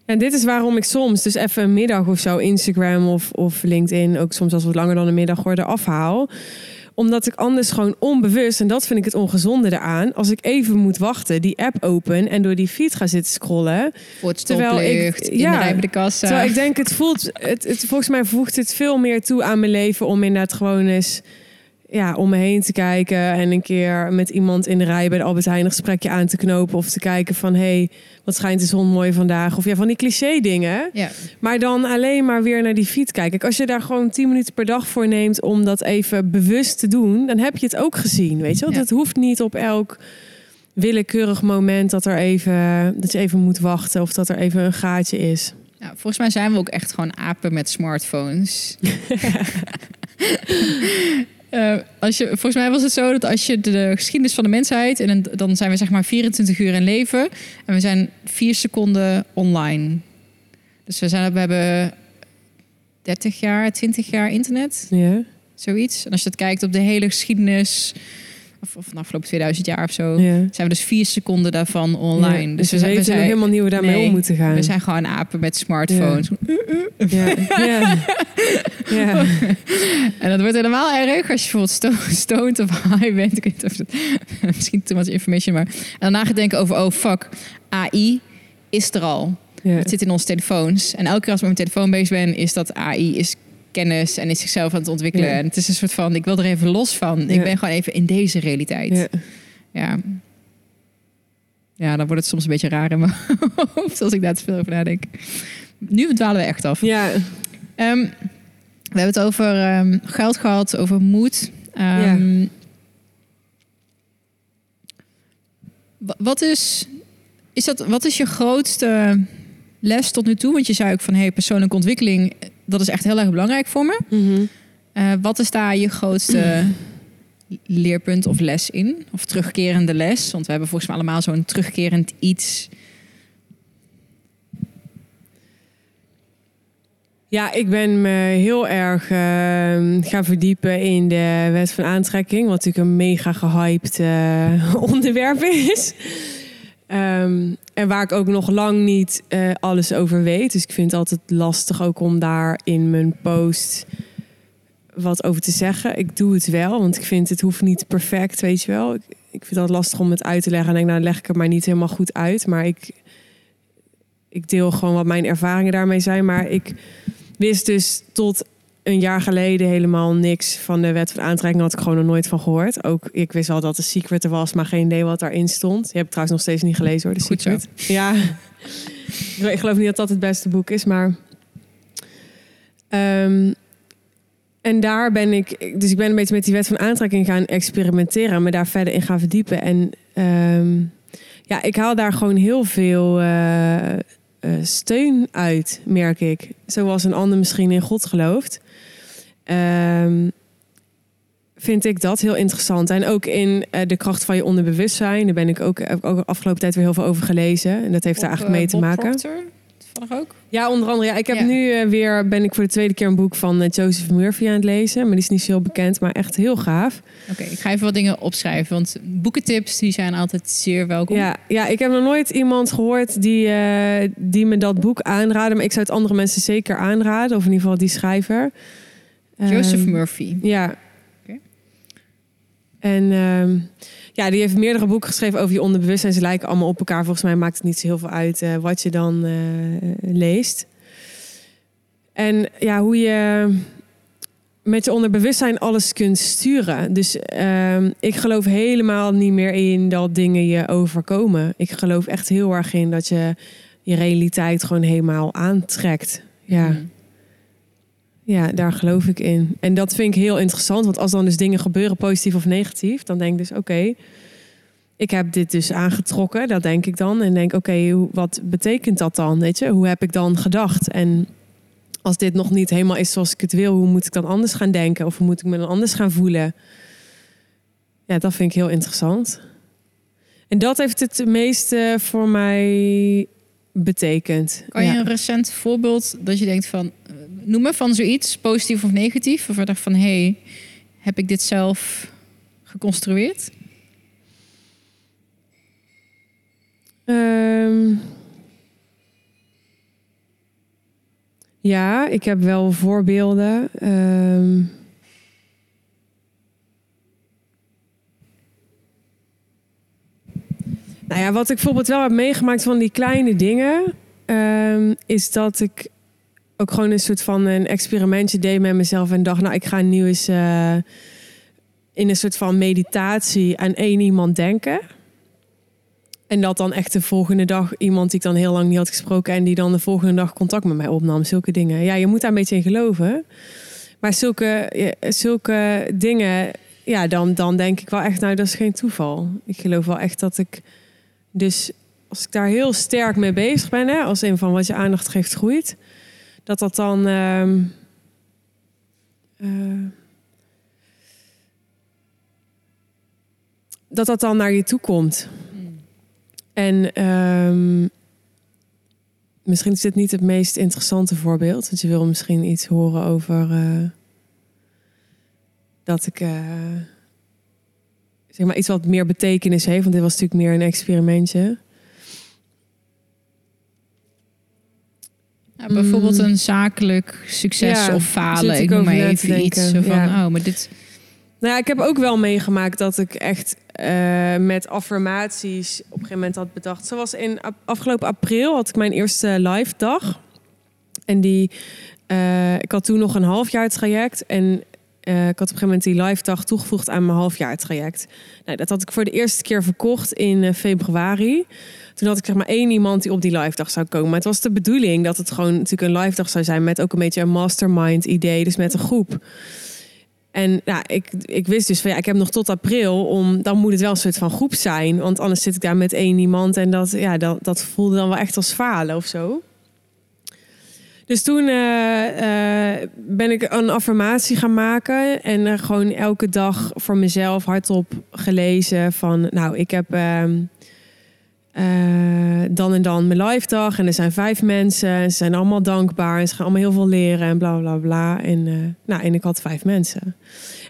En dit is waarom ik soms dus even een middag of zo Instagram of, of LinkedIn, ook soms als wat langer dan een middag worden, afhaal. Omdat ik anders gewoon onbewust, en dat vind ik het ongezonde eraan, als ik even moet wachten, die app open en door die feed ga zitten scrollen. voor het Terwijl ik- stoplicht, in ja, de rij bij de kassa. Terwijl ik denk, het voelt, het, het, volgens mij voegt het veel meer toe aan mijn leven om inderdaad gewoon eens ja, om me heen te kijken en een keer met iemand in de rij bij de Albert Heijn een gesprekje aan te knopen of te kijken van hé, hey, wat schijnt de zon mooi vandaag? Of ja, van die cliché dingen. ja. Maar dan alleen maar weer naar die feed kijken. Kijk, Als je daar gewoon 10 minuten per dag voor neemt om dat even bewust te doen, dan heb je het ook gezien. Weet je wel? Ja. Het hoeft niet op elk willekeurig moment dat er even dat je even moet wachten of dat er even een gaatje is. Nou, volgens mij zijn we ook echt gewoon apen met smartphones. Eh, als je, volgens mij was het zo dat als je de geschiedenis van de mensheid... en dan zijn we zeg maar 24 uur in leven... en we zijn vier seconden online. Dus we, zijn, we hebben 30 jaar, 20 jaar internet, Ja. zoiets. En als je dat kijkt op de hele geschiedenis, de afgelopen 2000 jaar of zo, ja. zijn we dus vier seconden daarvan online. Ja, Dus we we zijn, we zijn, helemaal we daarmee Nee, om moeten gaan. we zijn gewoon apen met smartphones. Ja. ja. ja. En dat wordt helemaal erg als je bijvoorbeeld sto- stoned of high bent. Ik weet niet of misschien too much information, maar... En daarna gaat denken over, oh fuck, AI is er al. Het zit in onze telefoons. En elke keer als ik met mijn telefoon bezig ben, is dat AI is kennis en is zichzelf aan het ontwikkelen. Ja. En het is een soort van, ik wil er even los van. Ik ben gewoon even in deze realiteit. Ja. Ja. Ja, dan wordt het soms een beetje raar in mijn hoofd als ik daar te veel over nadenk. Nu dwalen we echt af. Ja. Ehm, we hebben het over ehm, geld gehad, over moed. Ehm, wa- Wat is, is dat, wat is je grootste les tot nu toe? Want je zei ook van hey, persoonlijke ontwikkeling, dat is echt heel erg belangrijk voor me. Mhm. Eh, wat is daar je grootste leerpunt of les in? Of terugkerende les? Want we hebben volgens mij allemaal zo'n terugkerend iets. Ja, ik ben me heel erg ehm, gaan verdiepen in de wet van aantrekking. Wat natuurlijk een mega gehyped eh, onderwerp is. Ehm, en waar ik ook nog lang niet eh, alles over weet. Dus ik vind het altijd lastig ook om daar in mijn post wat over te zeggen. Ik doe het wel, want ik vind het hoeft niet perfect, weet je wel. Ik, vind het lastig om het uit te leggen. En denk, nou leg ik het maar niet helemaal goed uit. Maar ik, ik deel gewoon wat mijn ervaringen daarmee zijn. Maar ik wist dus tot een jaar geleden helemaal niks van de wet van aantrekking. Had ik gewoon nog nooit van gehoord. Ook ik wist wel dat de secret er was, maar geen idee wat daarin stond. Je hebt het trouwens nog steeds niet gelezen hoor, de Goed zo. secret. Ja, ik geloof niet dat dat het beste boek is, maar... Ehm, en daar ben ik, dus ik ben een beetje met die wet van aantrekking gaan experimenteren, en me daar verder in gaan verdiepen. En ehm, ja, ik haal daar gewoon heel veel eh, eh, steun uit, merk ik. Zoals een ander misschien in God gelooft. Ehm, vind ik dat heel interessant. En ook in eh, de kracht van je onderbewustzijn. Daar ben ik ook, heb ik ook de afgelopen tijd weer heel veel over gelezen. En dat heeft daar eigenlijk mee te maken. Ook. Ja, onder andere. Ja, ik heb Ja. nu eh, weer, ben ik voor de tweede keer een boek van eh, Joseph Murphy aan het lezen. Maar die is niet zo heel bekend, maar echt heel gaaf. Oké, ik ga even wat dingen opschrijven, want boekentips die zijn altijd zeer welkom. Ja, ja, ik heb nog nooit iemand gehoord die, eh, die me dat boek aanraden. Maar ik zou het andere mensen zeker aanraden. Of in ieder geval die schrijver. Joseph Ehm, Murphy. Ja. En ehm, ja, die heeft meerdere boeken geschreven over je onderbewustzijn. Ze lijken allemaal op elkaar. Volgens mij maakt het niet zo heel veel uit eh, wat je dan eh, leest. En ja, hoe je met je onderbewustzijn alles kunt sturen. Dus ehm, ik geloof helemaal niet meer in dat dingen je overkomen. Ik geloof echt heel erg in dat je je realiteit gewoon helemaal aantrekt. Ja. Mhm. Ja, daar geloof ik in. En dat vind ik heel interessant. Want als dan dus dingen gebeuren, positief of negatief, dan denk ik dus, oké, ik heb dit dus aangetrokken. Dat denk ik dan. En denk, oké, wat betekent dat dan? Weet je, hoe heb ik dan gedacht? En als dit nog niet helemaal is zoals ik het wil, hoe moet ik dan anders gaan denken? Of hoe moet ik me dan anders gaan voelen? Ja, dat vind ik heel interessant. En dat heeft het meeste voor mij betekend. Kan je Ja. een recent voorbeeld dat je denkt van, noem me van zoiets, positief of negatief, of dacht van, hé, hey, heb ik dit zelf geconstrueerd? Ehm, ja, ik heb wel voorbeelden. Ehm, nou ja, wat ik bijvoorbeeld wel heb meegemaakt van die kleine dingen, ehm, is dat ik ook gewoon een soort van een experimentje deed met mezelf en dacht, nou, ik ga nu eens eh, in een soort van meditatie aan één iemand denken. En dat dan echt de volgende dag iemand die ik dan heel lang niet had gesproken en die dan de volgende dag contact met mij opnam. Zulke dingen. Ja, je moet daar een beetje in geloven. Maar zulke, zulke dingen, ja, dan, dan denk ik wel echt, nou, dat is geen toeval. Ik geloof wel echt dat ik, dus als ik daar heel sterk mee bezig ben, hè, als een van wat je aandacht geeft groeit, dat dat dan. ehm, eh, dat dat dan naar je toe komt. En ehm, misschien is dit niet het meest interessante voorbeeld. Want je wil misschien iets horen over eh, dat ik eh, zeg maar iets wat meer betekenis heeft. Want dit was natuurlijk meer een experimentje. Ja, bijvoorbeeld Mm. een zakelijk succes Ja, of falen. ik noem maar even iets. Van, Ja. oh, maar dit... Nou ja, ik heb ook wel meegemaakt dat ik echt eh, met affirmaties op een gegeven moment had bedacht. Zoals in afgelopen april had ik mijn eerste live dag. En die, eh, ik had toen nog een halfjaar traject. En eh, ik had op een gegeven moment die live dag toegevoegd aan mijn halfjaar traject. Nou, dat had ik voor de eerste keer verkocht in februari. Toen had ik zeg maar één iemand die op die live dag zou komen. Maar het was de bedoeling dat het gewoon natuurlijk een live dag zou zijn met ook een beetje een mastermind idee. Dus met een groep. En nou, ik, ik wist dus van ja, ik heb nog tot april om, dan moet het wel een soort van groep zijn. Want anders zit ik daar met één iemand en dat, ja, dat, dat voelde dan wel echt als falen of zo. Dus toen eh, eh, ben ik een affirmatie gaan maken en gewoon elke dag voor mezelf hardop gelezen van, nou, ik heb eh, dan en dan mijn live dag en er zijn vijf mensen en ze zijn allemaal dankbaar en ze gaan allemaal heel veel leren en bla bla bla. En, eh, nou, en ik had vijf mensen. En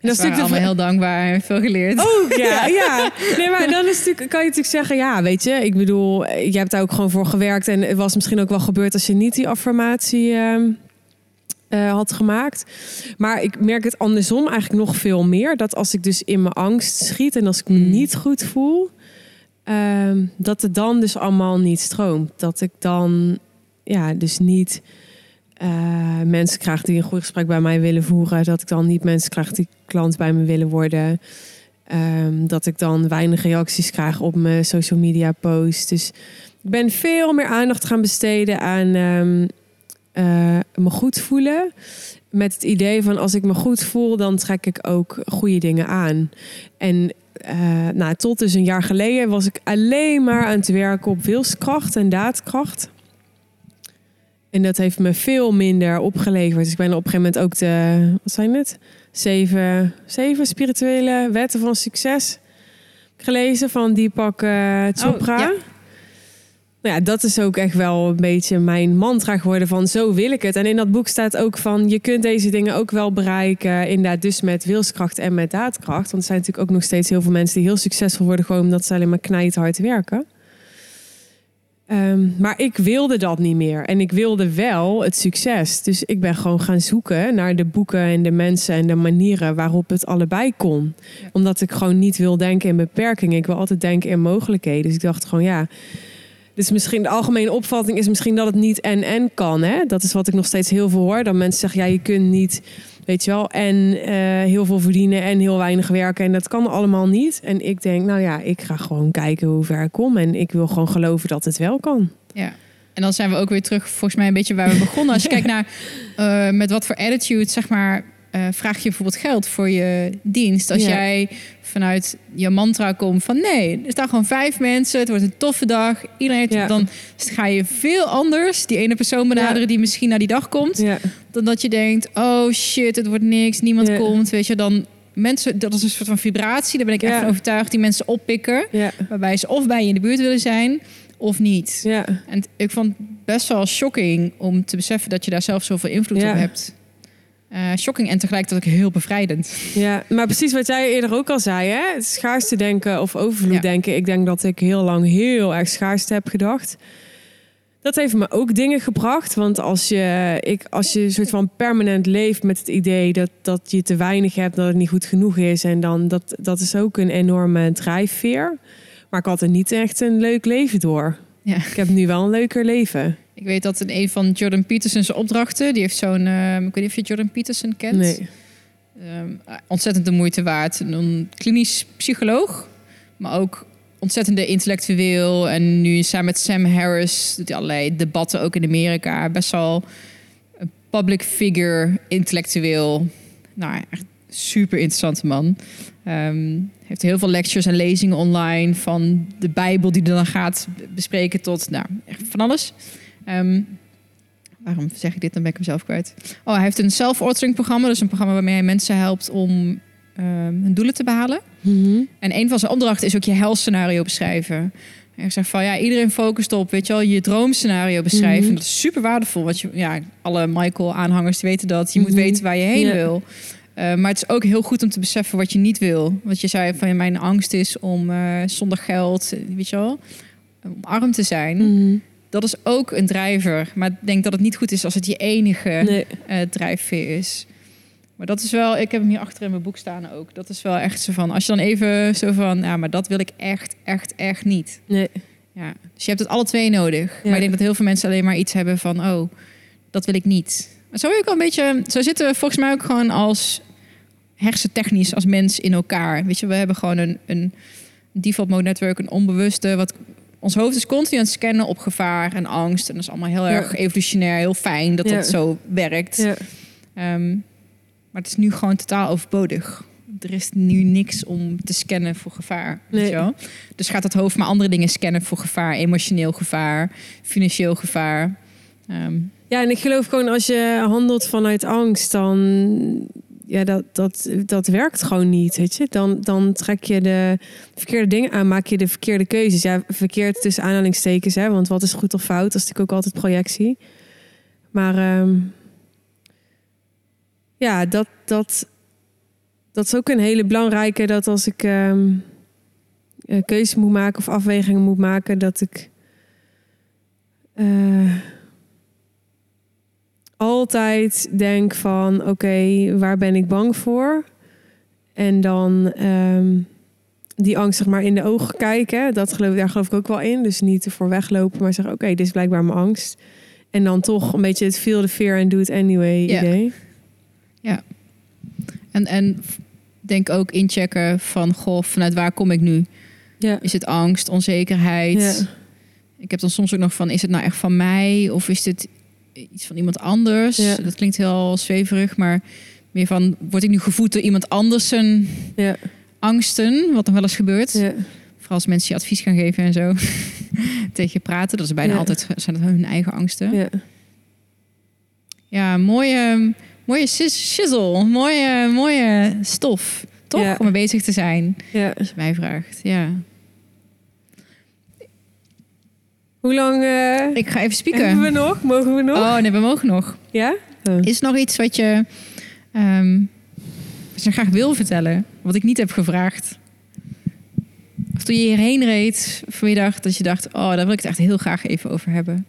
Dat is natuurlijk allemaal heel dankbaar en veel geleerd. Oh ja, ja. Nee, maar dan is natuurlijk, kan je natuurlijk zeggen, ja, weet je, ik bedoel, je hebt daar ook gewoon voor gewerkt en het was misschien ook wel gebeurd als je niet die affirmatie ehm, eh, had gemaakt. Maar ik merk het andersom eigenlijk nog veel meer, dat als ik dus in mijn angst schiet en als ik me Mm. niet goed voel, ehm, dat het dan dus allemaal niet stroomt. Dat ik dan, ja, dus niet eh, mensen krijg die een goed gesprek bij mij willen voeren. Dat ik dan niet mensen krijg die klant bij me willen worden. Ehm, dat ik dan weinig reacties krijg op mijn social media posts. Dus ik ben veel meer aandacht gaan besteden aan ehm, eh, me goed voelen. Met het idee van als ik me goed voel, dan trek ik ook goede dingen aan. En eh, nou, tot dus een jaar geleden was ik alleen maar aan het werken op wilskracht en daadkracht. En dat heeft me veel minder opgeleverd. Dus ik ben op een gegeven moment ook de, wat zijn het? Zeven, zeven spirituele wetten van succes gelezen van Deepak eh Chopra. Oh, ja. Nou ja, dat is ook echt wel een beetje mijn mantra geworden van zo wil ik het. En in dat boek staat ook van je kunt deze dingen ook wel bereiken. Inderdaad dus met wilskracht en met daadkracht. Want er zijn natuurlijk ook nog steeds heel veel mensen die heel succesvol worden gewoon omdat ze alleen maar knijthard werken. Ehm, maar ik wilde dat niet meer. En ik wilde wel het succes. Dus ik ben gewoon gaan zoeken naar de boeken en de mensen en de manieren waarop het allebei kon. Omdat ik gewoon niet wil denken in beperkingen. Ik wil altijd denken in mogelijkheden. Dus ik dacht gewoon ja. Dus misschien de algemene opvatting is misschien dat het niet en en kan. Hè? Dat is wat ik nog steeds heel veel hoor. Dat mensen zeggen ja, je kunt niet, weet je wel, en eh, heel veel verdienen en heel weinig werken. En dat kan allemaal niet. En ik denk, nou ja, ik ga gewoon kijken hoe ver ik kom. En ik wil gewoon geloven dat het wel kan. Ja. En dan zijn we ook weer terug, volgens mij, een beetje waar we begonnen. Als je kijkt naar eh, met wat voor attitude, zeg maar, eh, vraag je bijvoorbeeld geld voor je dienst. Als Ja. jij vanuit je mantra komt van nee, er staan gewoon vijf mensen, het wordt een toffe dag, iedereen heeft, Ja. dan ga je veel anders die ene persoon benaderen Ja. die misschien naar die dag komt, dan dat je denkt, oh shit, het wordt niks, niemand komt, weet je, dan mensen, dat is een soort van vibratie, daar ben ik echt van overtuigd, die mensen oppikken, waarbij ze of bij je in de buurt willen zijn of niet. ja. En ik vond het best wel shocking om te beseffen dat je daar zelf zoveel invloed op hebt. Eh, shocking en tegelijkertijd ook heel bevrijdend. Ja, maar precies wat jij eerder ook al zei, hè? Het schaarste denken of overvloed Ja. denken. Ik denk dat ik heel lang heel erg schaarste heb gedacht. Dat heeft me ook dingen gebracht. Want als je, ik, als je een soort van permanent leeft met het idee dat, dat je te weinig hebt, dat het niet goed genoeg is. En dan dat, dat is ook een enorme drijfveer. Maar ik had er niet echt een leuk leven door. Ja. Ik heb nu wel een leuker leven. Ik weet dat in een van Jordan Peterson's opdrachten, die heeft zo'n, eh, ik weet niet of je Jordan Peterson kent. Nee. Ehm, ontzettend de moeite waard. Een klinisch psycholoog, maar ook ontzettende intellectueel. En nu samen met Sam Harris doet hij allerlei debatten ook in Amerika. Best wel een public figure, intellectueel. Nou, echt super interessante man. Ehm, heeft heel veel lectures en lezingen online van de Bijbel die dan gaat bespreken tot nou, echt van alles. Ehm, waarom zeg ik dit? Dan ben ik hem zelf kwijt. Oh, hij heeft een self-authoring programma. Dus een programma waarmee hij mensen helpt om ehm, hun doelen te behalen. Mhm. En een van zijn opdrachten is ook je helscenario beschrijven. Ik zeg van ja, iedereen focust op, weet je wel, je droomscenario beschrijven. Mhm. Dat is super waardevol. Want je, ja, alle Michael-aanhangers weten dat. Je moet Mhm. weten waar je heen wil. Eh, maar het is ook heel goed om te beseffen wat je niet wil. Want je zei van mijn angst is om eh, zonder geld, weet je wel, om arm te zijn. Mhm. Dat is ook een drijver. Maar ik denk dat het niet goed is als het je enige Nee. eh, drijfveer is. Maar dat is wel, ik heb hem hier achter in mijn boek staan ook. Dat is wel echt zo van, als je dan even zo van, ja, maar dat wil ik echt, echt, echt niet. Nee. Ja. Dus je hebt het alle twee nodig. Ja. Maar ik denk dat heel veel mensen alleen maar iets hebben van, oh, dat wil ik niet. Maar zo ik wel een beetje, zo zitten we volgens mij ook gewoon als hersentechnisch als mens in elkaar. Weet je, we hebben gewoon een, een default mode network, een onbewuste, wat ons hoofd is continu aan het scannen op gevaar en angst. En dat is allemaal heel Ja. erg evolutionair, heel fijn dat Ja. dat zo werkt. Ja. Ehm, maar het is nu gewoon totaal overbodig. Er is nu niks om te scannen voor gevaar. Weet Nee. je wel? Dus gaat het hoofd maar andere dingen scannen voor gevaar. Emotioneel gevaar, financieel gevaar. Ehm, Ja, en ik geloof gewoon als je handelt vanuit angst, dan ja, dat, dat, dat werkt gewoon niet. Weet je? Dan, dan trek je de verkeerde dingen aan, maak je de verkeerde keuzes. Ja, verkeerd tussen aanhalingstekens, hè? want wat is goed of fout? Dat is natuurlijk ook altijd projectie. Maar ehm, ja, dat, dat, dat is ook een hele belangrijke. Dat als ik eh, keuzes moet maken of afwegingen moet maken, dat ik. eh, altijd denk van oké, waar ben ik bang voor? En dan ehm, die angst zeg maar in de ogen kijken. Dat geloof, daar geloof ik ook wel in. Dus niet ervoor weglopen, maar zeggen oké, dit is blijkbaar mijn angst. En dan toch een beetje het feel the fear and do it anyway Ja. idee. en, en f- denk ook inchecken van, goh, vanuit waar kom ik nu? Ja. Is het angst, onzekerheid? Ja. Ik heb dan soms ook nog van, is het nou echt van mij? Of is dit iets van iemand anders? Ja. Dat klinkt heel zweverig, maar meer van, word ik nu gevoed door iemand anders zijn Ja. angsten? Wat nog wel eens gebeurt. Ja. Vooral als mensen je advies gaan geven en zo. Tegen je praten. Dat is bijna altijd zijn dat hun eigen angsten. Ja, Ja. mooie, mooie shizzle. Mooie, mooie stof. Toch? Om mee bezig te zijn. ja. Als je mij vraagt. Ja. Hoe lang eh, Ik ga even spieken. hebben we nog? Mogen we nog? Oh, nee, we mogen nog. Ja? Oh. Is er nog iets wat je, wat je graag wil vertellen? Wat ik niet heb gevraagd? Of toen je hierheen reed vanmiddag, dat je dacht... oh, daar wil ik het echt heel graag even over hebben.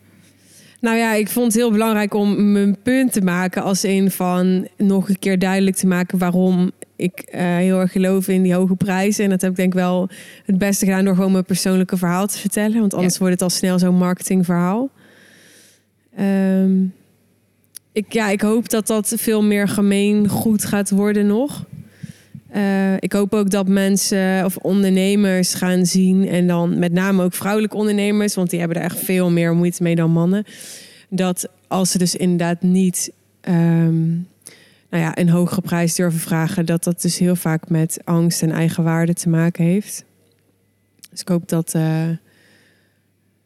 Nou ja, ik vond het heel belangrijk om mijn punt te maken als een van nog een keer duidelijk te maken waarom ik eh, heel erg geloof in die hoge prijzen. En dat heb ik denk ik wel het beste gedaan door gewoon mijn persoonlijke verhaal te vertellen. Want anders Ja. wordt het al snel zo'n marketingverhaal. Ehm, ik, ja, ik hoop dat dat veel meer gemeen goed gaat worden nog. Eh, ik hoop ook dat mensen of ondernemers gaan zien. En dan met name ook vrouwelijke ondernemers. Want die hebben er echt veel meer moeite mee dan mannen. Dat als ze dus inderdaad niet ehm, nou ja, een hogere prijs durven vragen. Dat dat dus heel vaak met angst en eigenwaarde te maken heeft. Dus ik hoop dat... eh, het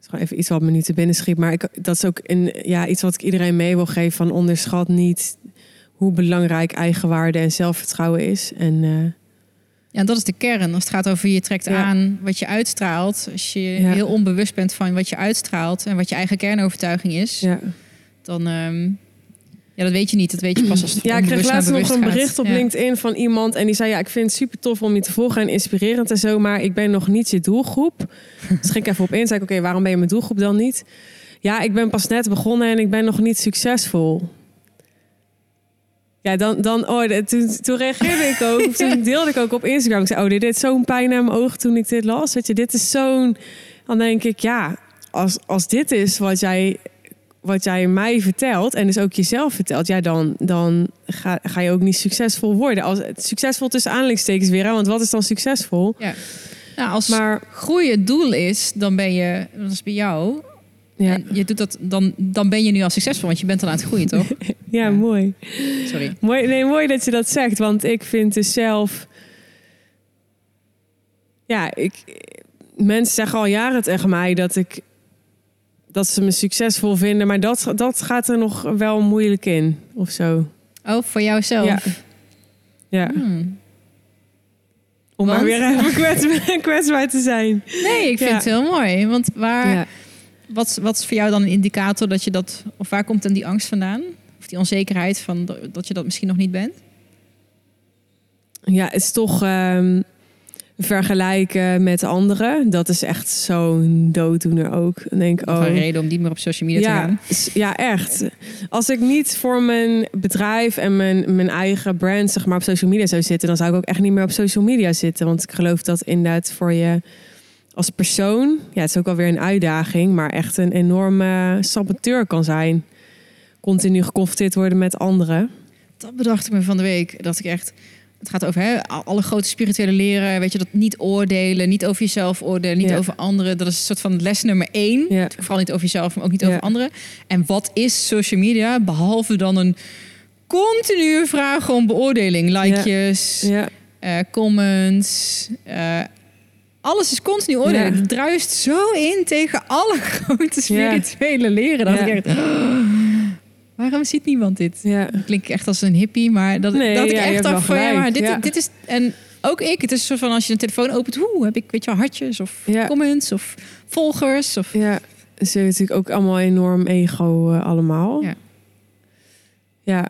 is gewoon even iets wat me nu te binnen schiet. Maar ik, dat is ook een, ja, iets wat ik iedereen mee wil geven. Van onderschat niet hoe belangrijk eigenwaarde en zelfvertrouwen is. En eh, Ja, dat is de kern. Als het gaat over je trekt Ja. aan wat je uitstraalt. Als je Ja. heel onbewust bent van wat je uitstraalt... en wat je eigen kernovertuiging is... ja. dan... ehm, ja, dat weet je niet. Dat weet je pas als het Ja, ik kreeg laatst nog een bericht op Ja. LinkedIn van iemand. En die zei: Ja, ik vind het super tof om je te volgen en inspirerend en zo. Maar ik ben nog niet je doelgroep. Dus ging ik even op in. Zei ik: Oké, waarom ben je mijn doelgroep dan niet? Ja, ik ben pas net begonnen en ik ben nog niet succesvol. Ja, dan, dan oh, toen, toen reageerde ik ook. Toen deelde ik ook op Instagram. Ik zei: Oh, dit deed zo'n pijn aan mijn ogen toen ik dit las. Weet je, dit is zo'n. Dan denk ik: Ja, als, als dit is wat jij wat jij mij vertelt en dus ook jezelf vertelt, ja, dan, dan ga, ga je ook niet succesvol worden. Als, succesvol tussen aanleidingstekens weer, hè, want wat is dan succesvol? Nou, als Maar groei het doel is, dan ben je... Dat is bij jou. ja, En je doet dat, dan, dan ben je nu al succesvol. Want je bent al aan het groeien, toch? ja, ja. mooi. Sorry. mooi. Nee, mooi dat je dat zegt, want ik vind dus zelf... Ja, ik, mensen zeggen al jaren tegen mij dat ik dat ze me succesvol vinden, maar dat, dat gaat er nog wel moeilijk in of zo. Oh, voor jouzelf? Ja. Ja. Hmm. Om maar Want? weer even kwetsbaar, kwetsbaar te zijn. Nee, ik vind Ja. het heel mooi. Want waar, Ja. wat, wat is voor jou dan een indicator dat je dat... Of waar komt dan die angst vandaan? Of die onzekerheid van dat- dat je dat misschien nog niet bent? Ja, het is toch ehm, vergelijken met anderen. Dat is echt zo'n dooddoener ook. Dan denk ik, oh, een reden om niet meer op social media te ja, gaan? s- ja, echt. Als ik niet voor mijn bedrijf en mijn, mijn eigen brand zeg maar, op social media zou zitten... dan zou ik ook echt niet meer op social media zitten. Want ik geloof dat inderdaad voor je als persoon... ja, het is ook alweer een uitdaging... maar echt een enorme saboteur kan zijn. Continu geconfronteerd worden met anderen. Dat bedacht ik me van de week. Dat ik echt. Het gaat over hè, alle grote spirituele leren. Weet je, dat niet oordelen, niet over jezelf oordelen, niet Ja. over anderen. Dat is een soort van les nummer één. Ja. Vooral niet over jezelf, maar ook niet over anderen. En wat is social media? Behalve dan een continue vraag om beoordeling. Likejes, eh, comments. eh, alles is continu oordelen. Ja. Het druist zo in tegen alle grote spirituele leren. Dat ik echt... waarom ziet niemand dit? ja. klink ik echt als een hippie, maar dat, Nee, dat ik ja, echt dacht van ja, maar dit, ja. dit is en ook ik. Het is een soort van als je een telefoon opent, hoe heb ik weet je hartjes of Ja. comments of volgers of Ja, ze hebben natuurlijk ook allemaal enorm ego eh, allemaal. Ja. Ja,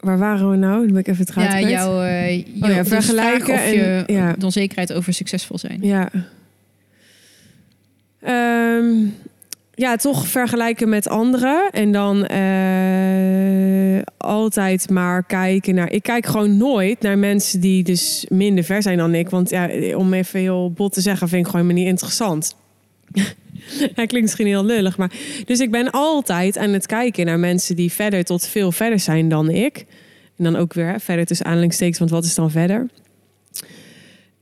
waar waren we nou? Dan ben ik even het ja, jouw, eh, jouw ja, dus vergelijken vraag of je en- ja. de onzekerheid over succesvol zijn. Ja. Ehm, ja, toch vergelijken met anderen. En dan eh, altijd maar kijken naar... Ik kijk gewoon nooit naar mensen die dus minder ver zijn dan ik. Want ja, om even heel bot te zeggen, vind ik gewoon helemaal niet interessant. Hij klinkt misschien heel lullig, maar... Dus ik ben altijd aan het kijken naar mensen die verder tot veel verder zijn dan ik. En dan ook weer verder tussen aanhalingstekens, want wat is dan verder?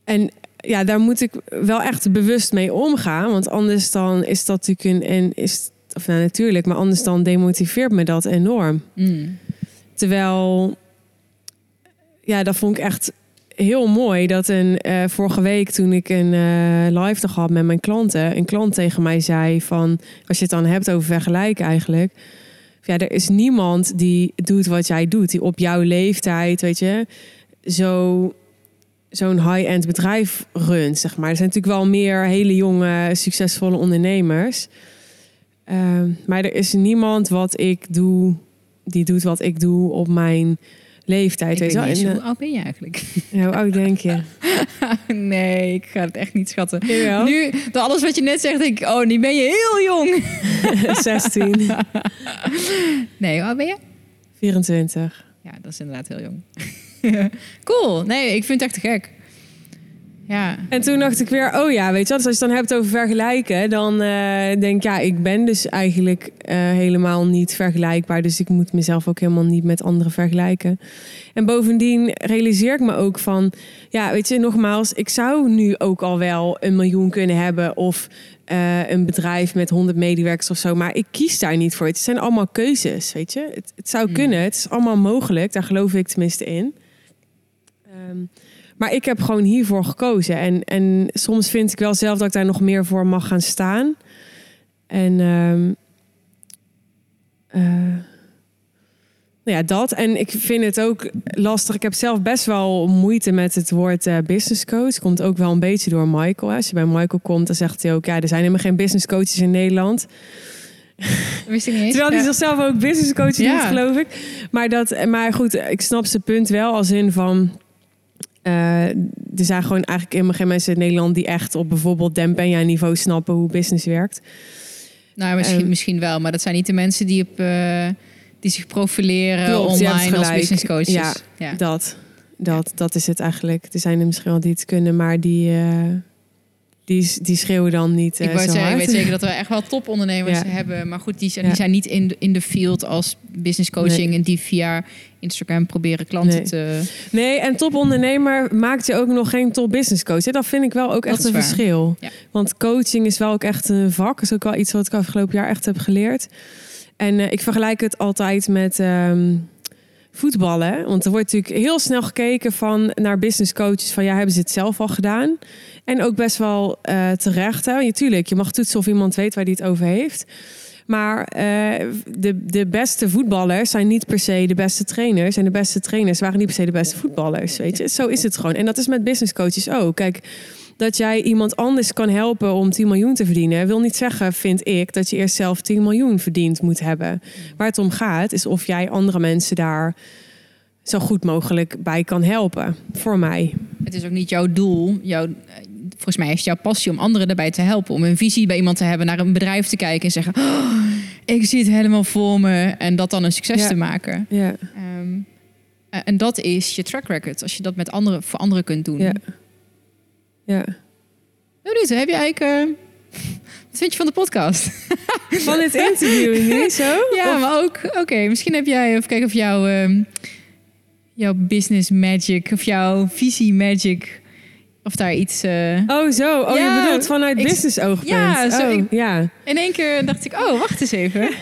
En ja, daar moet ik wel echt bewust mee omgaan. Want anders dan is dat natuurlijk een... En is, of nou, natuurlijk, maar anders dan demotiveert me dat enorm. Mm. Terwijl, ja, dat vond ik echt heel mooi. Dat een, eh, vorige week toen ik een eh, live dag had met mijn klanten... een klant tegen mij zei van... als je het dan hebt over vergelijken eigenlijk... ja, er is niemand die doet wat jij doet. Die op jouw leeftijd, weet je... zo zo'n high-end bedrijf runt, zeg maar. Er zijn natuurlijk wel meer hele jonge, succesvolle ondernemers. Ehm, maar er is niemand wat ik doe, die doet wat ik doe op mijn leeftijd. Ik weet niet wel. En, hoe oud ben je eigenlijk? eh, hoe oud denk je? nee, ik ga het echt niet schatten. Jawel. Nu, door alles wat je net zegt, denk ik, oh, nu ben je heel jong. 16, Nee, hoe oud ben je? 24. Ja, dat is inderdaad heel jong. cool. Nee, ik vind het echt te gek. Ja. En toen dacht ik weer, oh ja, weet je wat, dus als je het dan hebt over vergelijken, dan eh, denk ik, ja, ik ben dus eigenlijk eh, helemaal niet vergelijkbaar. Dus ik moet mezelf ook helemaal niet met anderen vergelijken. En bovendien realiseer ik me ook van, ja, weet je, nogmaals, ik zou nu ook al wel een miljoen kunnen hebben of eh, een bedrijf met 100 medewerkers of zo, maar ik kies daar niet voor. Het zijn allemaal keuzes, weet je. Het, het zou Hmm. kunnen, het is allemaal mogelijk, daar geloof ik tenminste in. Ehm, maar ik heb gewoon hiervoor gekozen. En, en soms vind ik wel zelf dat ik daar nog meer voor mag gaan staan. En ehm, eh, nou ja, dat. En ik vind het ook lastig. Ik heb zelf best wel moeite met het woord eh, business coach. Komt ook wel een beetje door Michael. hè. Als je bij Michael komt, dan zegt hij ook... ja, er zijn helemaal geen business coaches in Nederland. Wist ik niet. Terwijl hij Ja. zichzelf ook business coach Ja. geloof ik. Maar, dat, maar goed, ik snap zijn punt wel als in van... eh, er zijn gewoon eigenlijk helemaal geen mensen in Nederland... die echt op bijvoorbeeld Dempenia niveau snappen hoe business werkt. Nou, misschien, Ehm, misschien wel, maar dat zijn niet de mensen die, op, eh, die zich profileren Klopt, online als business coaches. Ja, ja. Dat, dat, dat is het eigenlijk. Er zijn er misschien wel die het kunnen, maar die, eh, die, die schreeuwen dan niet Ik eh, zo zeggen, ik hard. weet zeker dat we echt wel topondernemers Ja. hebben. Maar goed, die zijn, die zijn niet in de, in de field als business coaching... Nee. en die via Instagram proberen klanten Nee. te... Nee, en topondernemer maakt je ook nog geen top business coach. Dat vind ik wel ook Dat echt een waar. verschil. Ja. Want coaching is wel ook echt een vak. Is ook wel iets wat ik afgelopen jaar echt heb geleerd. En eh, ik vergelijk het altijd met ehm, voetballen. Want er wordt natuurlijk heel snel gekeken van, naar business coaches. Van ja, hebben ze het zelf al gedaan? En ook best wel eh, terecht. Hè? Ja, tuurlijk, je mag toetsen of iemand weet waar die het over heeft. Maar eh, de, de beste voetballers zijn niet per se de beste trainers. En de beste trainers waren niet per se de beste voetballers. Weet je, zo is het gewoon. En dat is met business coaches ook. Kijk, dat jij iemand anders kan helpen om 10 miljoen te verdienen, wil niet zeggen, vind ik, dat je eerst zelf 10 miljoen verdiend moet hebben. Waar het om gaat, is of jij andere mensen daar zo goed mogelijk bij kan helpen. Voor mij. Het is ook niet jouw doel. Jouw, volgens mij is jouw passie om anderen daarbij te helpen. Om een visie bij iemand te hebben, naar een bedrijf te kijken en zeggen: "Oh, Ik zie het helemaal voor me. En dat dan een succes Ja. te maken. Ja, Ehm, eh, en dat is je track record. Als je dat met anderen, voor anderen kunt doen. ja. Ja. Benieuwd, heb je eigenlijk... eh, wat vind je van de podcast? Van het interview nu, zo? Ja, Of- maar ook... Oké, misschien heb jij... Even kijken of jouw... ehm, jouw business magic of jouw visie magic... Of daar iets... eh, Oh, zo. Oh, Ja, je bedoelt vanuit ik- business oogpunt. Ja, zo, oh, ik- ja. In één keer dacht ik, oh, wacht eens even.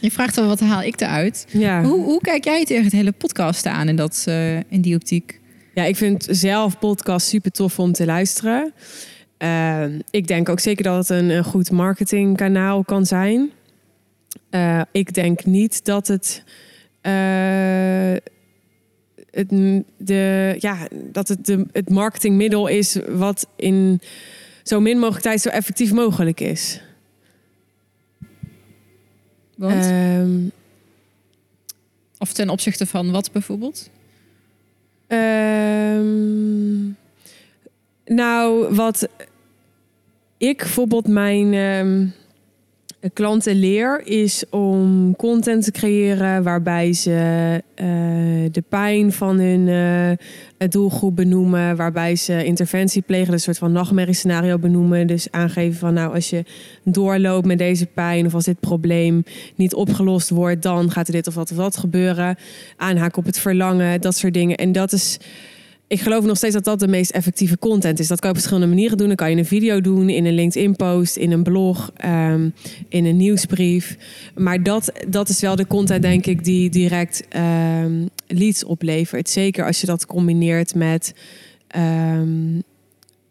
Je vraagt wel, wat haal ik eruit? ja. Hoe, hoe kijk jij tegen het hele podcast aan in, dat, eh, in die optiek? Ja, ik vind zelf podcast super tof om te luisteren. Eh, ik denk ook zeker dat het een, een goed marketingkanaal kan zijn. Eh, ik denk niet dat het, het, de, ja, dat het de, het marketingmiddel is wat in zo min mogelijk tijd zo effectief mogelijk is. Want, Ehm, of ten opzichte van wat bijvoorbeeld? Ehm, nou, wat ik bijvoorbeeld mijn ehm, klanten leer, is om content te creëren waarbij ze eh, de pijn van hun eh, doelgroep benoemen, waarbij ze interventie plegen, een soort van nachtmerriescenario benoemen. Dus aangeven van nou, als je doorloopt met deze pijn of als dit probleem niet opgelost wordt, dan gaat er dit of dat of dat gebeuren. Aanhaken op het verlangen, dat soort dingen. En dat is ik geloof nog steeds dat dat de meest effectieve content is. Dat kan je op verschillende manieren doen. Dan kan je een video doen, in een LinkedIn-post, in een blog, ehm, in een nieuwsbrief. Maar dat, dat is wel de content, denk ik, die direct ehm, leads oplevert. Zeker als je dat combineert met ehm,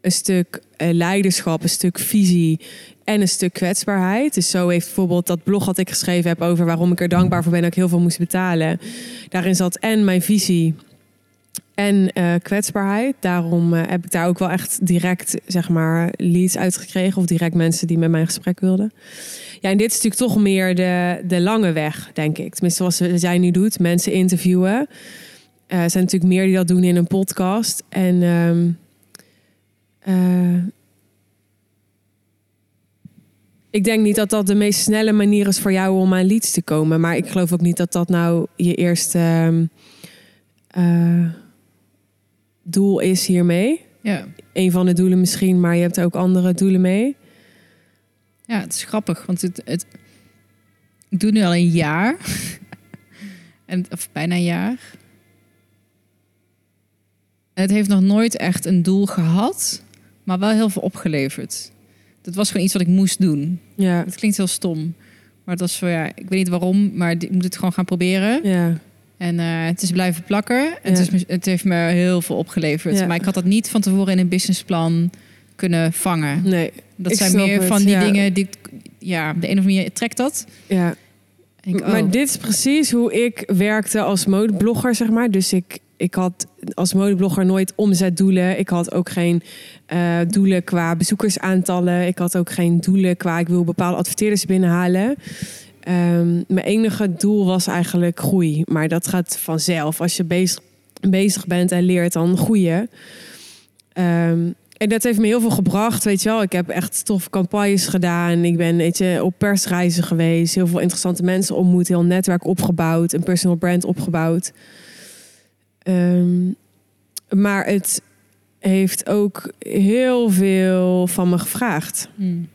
een stuk eh, leiderschap, een stuk visie en een stuk kwetsbaarheid. Dus zo heeft bijvoorbeeld dat blog wat ik geschreven heb over waarom ik er dankbaar voor ben dat ik heel veel moest betalen. Daarin zat en mijn visie en eh, kwetsbaarheid. Daarom eh, heb ik daar ook wel echt direct, zeg maar, leads uitgekregen. Of direct mensen die met mij in gesprek wilden. Ja, en dit is natuurlijk toch meer de, de lange weg, denk ik. Tenminste, zoals jij nu doet, mensen interviewen. Eh, er zijn natuurlijk meer die dat doen in een podcast. En ehm, eh, ik denk niet dat dat de meest snelle manier is voor jou om aan leads te komen. Maar ik geloof ook niet dat dat nou je eerste... ehm, eh, doel is hiermee. Ja. Een van de doelen misschien, maar je hebt ook andere doelen mee. ja, het is grappig, want het, het, ik doe nu al een jaar. en, of bijna een jaar. Het heeft nog nooit echt een doel gehad, maar wel heel veel opgeleverd. Dat was gewoon iets wat ik moest doen. Ja, Het klinkt heel stom. Maar dat is voor ja, ik weet niet waarom, maar ik moet het gewoon gaan proberen. ja, En eh, het is blijven plakken. En Ja. Het, is, het heeft me heel veel opgeleverd. Ja. Maar ik had dat niet van tevoren in een businessplan kunnen vangen. nee, Dat zijn meer het, van die ja. dingen die, ja, de een of andere manier trekt dat. ja. Ik, Maar oh, dit is precies hoe ik werkte als modeblogger, zeg maar. Dus ik, ik had als modeblogger nooit omzetdoelen. Ik had ook geen eh, doelen qua bezoekersaantallen. Ik had ook geen doelen qua ik wil bepaalde adverteerders binnenhalen. Ehm, mijn enige doel was eigenlijk groei. Maar dat gaat vanzelf. Als je bezig, bezig bent en leert, dan groeien. Ehm, en dat heeft me heel veel gebracht, weet je wel. Ik heb echt toffe campagnes gedaan. Ik ben weet je, op persreizen geweest. Heel veel interessante mensen ontmoet. Heel netwerk opgebouwd. Een personal brand opgebouwd. Ehm, maar het heeft ook heel veel van me gevraagd. hmm.